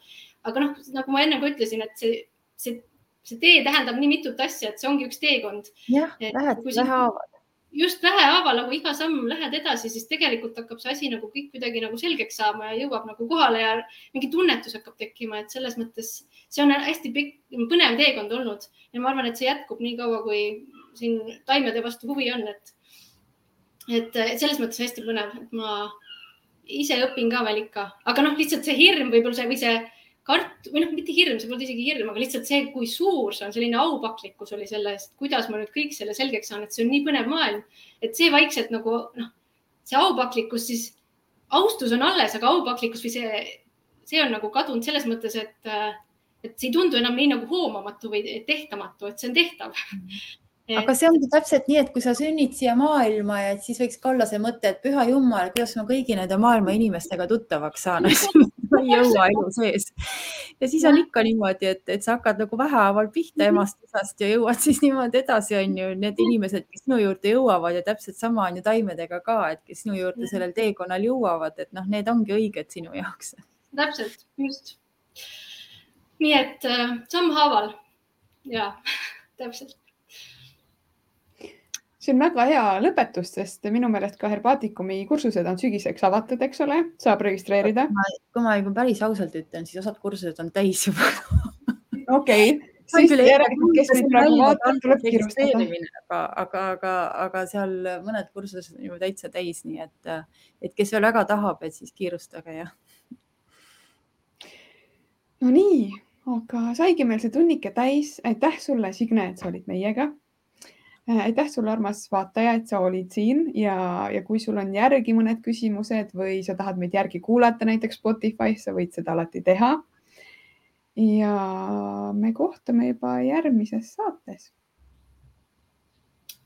S2: aga noh, nagu ma enne ka ütlesin, et see, see, see tee tähendab nii mitut asja, et see ongi üks teekond.
S3: jah, lähed vähehaaval
S2: just vähehaaval nagu iga samm lähed edasi, siis tegelikult hakkab see asi nagu kõik kuidagi nagu selgeks saama ja jõuab nagu kohale ja mingi tunnetus hakkab tekkima, et selles mõttes see on hästi pikk, põnev teekond olnud ja ma arvan, et see jätkub nii kaua, kui siin taimede vastu huvi on, et, et, selles mõttes hästi põnev, et ma ise õpin ka veel ikka, aga noh, lihtsalt see hirm võib-olla see või see kart- või noh, mitte hirm, see polnud isegi hirm, aga lihtsalt see, kui suur see on, selline aupaklikkus oli selle eest, kuidas ma nüüd kõik selle selgeks saan, et see on nii põnev maailm, et see vaikselt nagu noh, see aupaklikkus siis, austus on alles, aga aupaklikkus või see, see on nagu kadunud selles mõttes, et, et see ei tundu enam nii nagu hoomamatu või tehtamatu, et see on tehtav. Mm.
S3: Et... aga see ongi täpselt nii, et kui sa sünnid siia maailma ja siis võiks ka olla see mõte, et püha jumal, kuidas ma kõigi nende maailma inimestega tuttavaks saan ma ei jõua elu sees. ja siis on ikka niimoodi, et, et sa hakkad nagu vähehaaval pihta mhm. emast-isast ja jõuad siis niimoodi edasi, on ju, need inimesed, kes sinu juurde jõuavad ja täpselt sama on ju taimedega ka, et kes sinu juurde sellel teekonnal jõuavad, et noh, need ongi õiged sinu jaoks.
S2: täpselt, just. nii et äh, sammhaaval ja täpselt
S1: see on väga hea lõpetus, sest minu meelest ka Herbaatikumi kursused on sügiseks avatud, eks ole, saab registreerida.
S3: kui ma juba päris ausalt ütlen, siis osad kursused on täis juba.
S1: okei, siis järelikult, kes meid praegu vaatab, tuleb kiirustada.
S3: aga, aga, aga, aga seal mõned kursused on juba täitsa täis, nii et, et kes veel väga tahab, et siis kiirustage ja.
S1: Nonii, aga saigi meil see tunnike täis. aitäh sulle, Signe, et sa olid meiega aitäh sulle, armas vaataja, et sa olid siin ja, ja kui sul on järgi mõned küsimused või sa tahad meid järgi kuulata näiteks Spotify's, sa võid seda alati teha. ja me kohtume juba järgmises saates.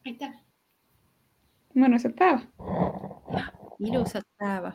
S2: aitäh.
S1: mõnusat päeva.
S3: ilusat päeva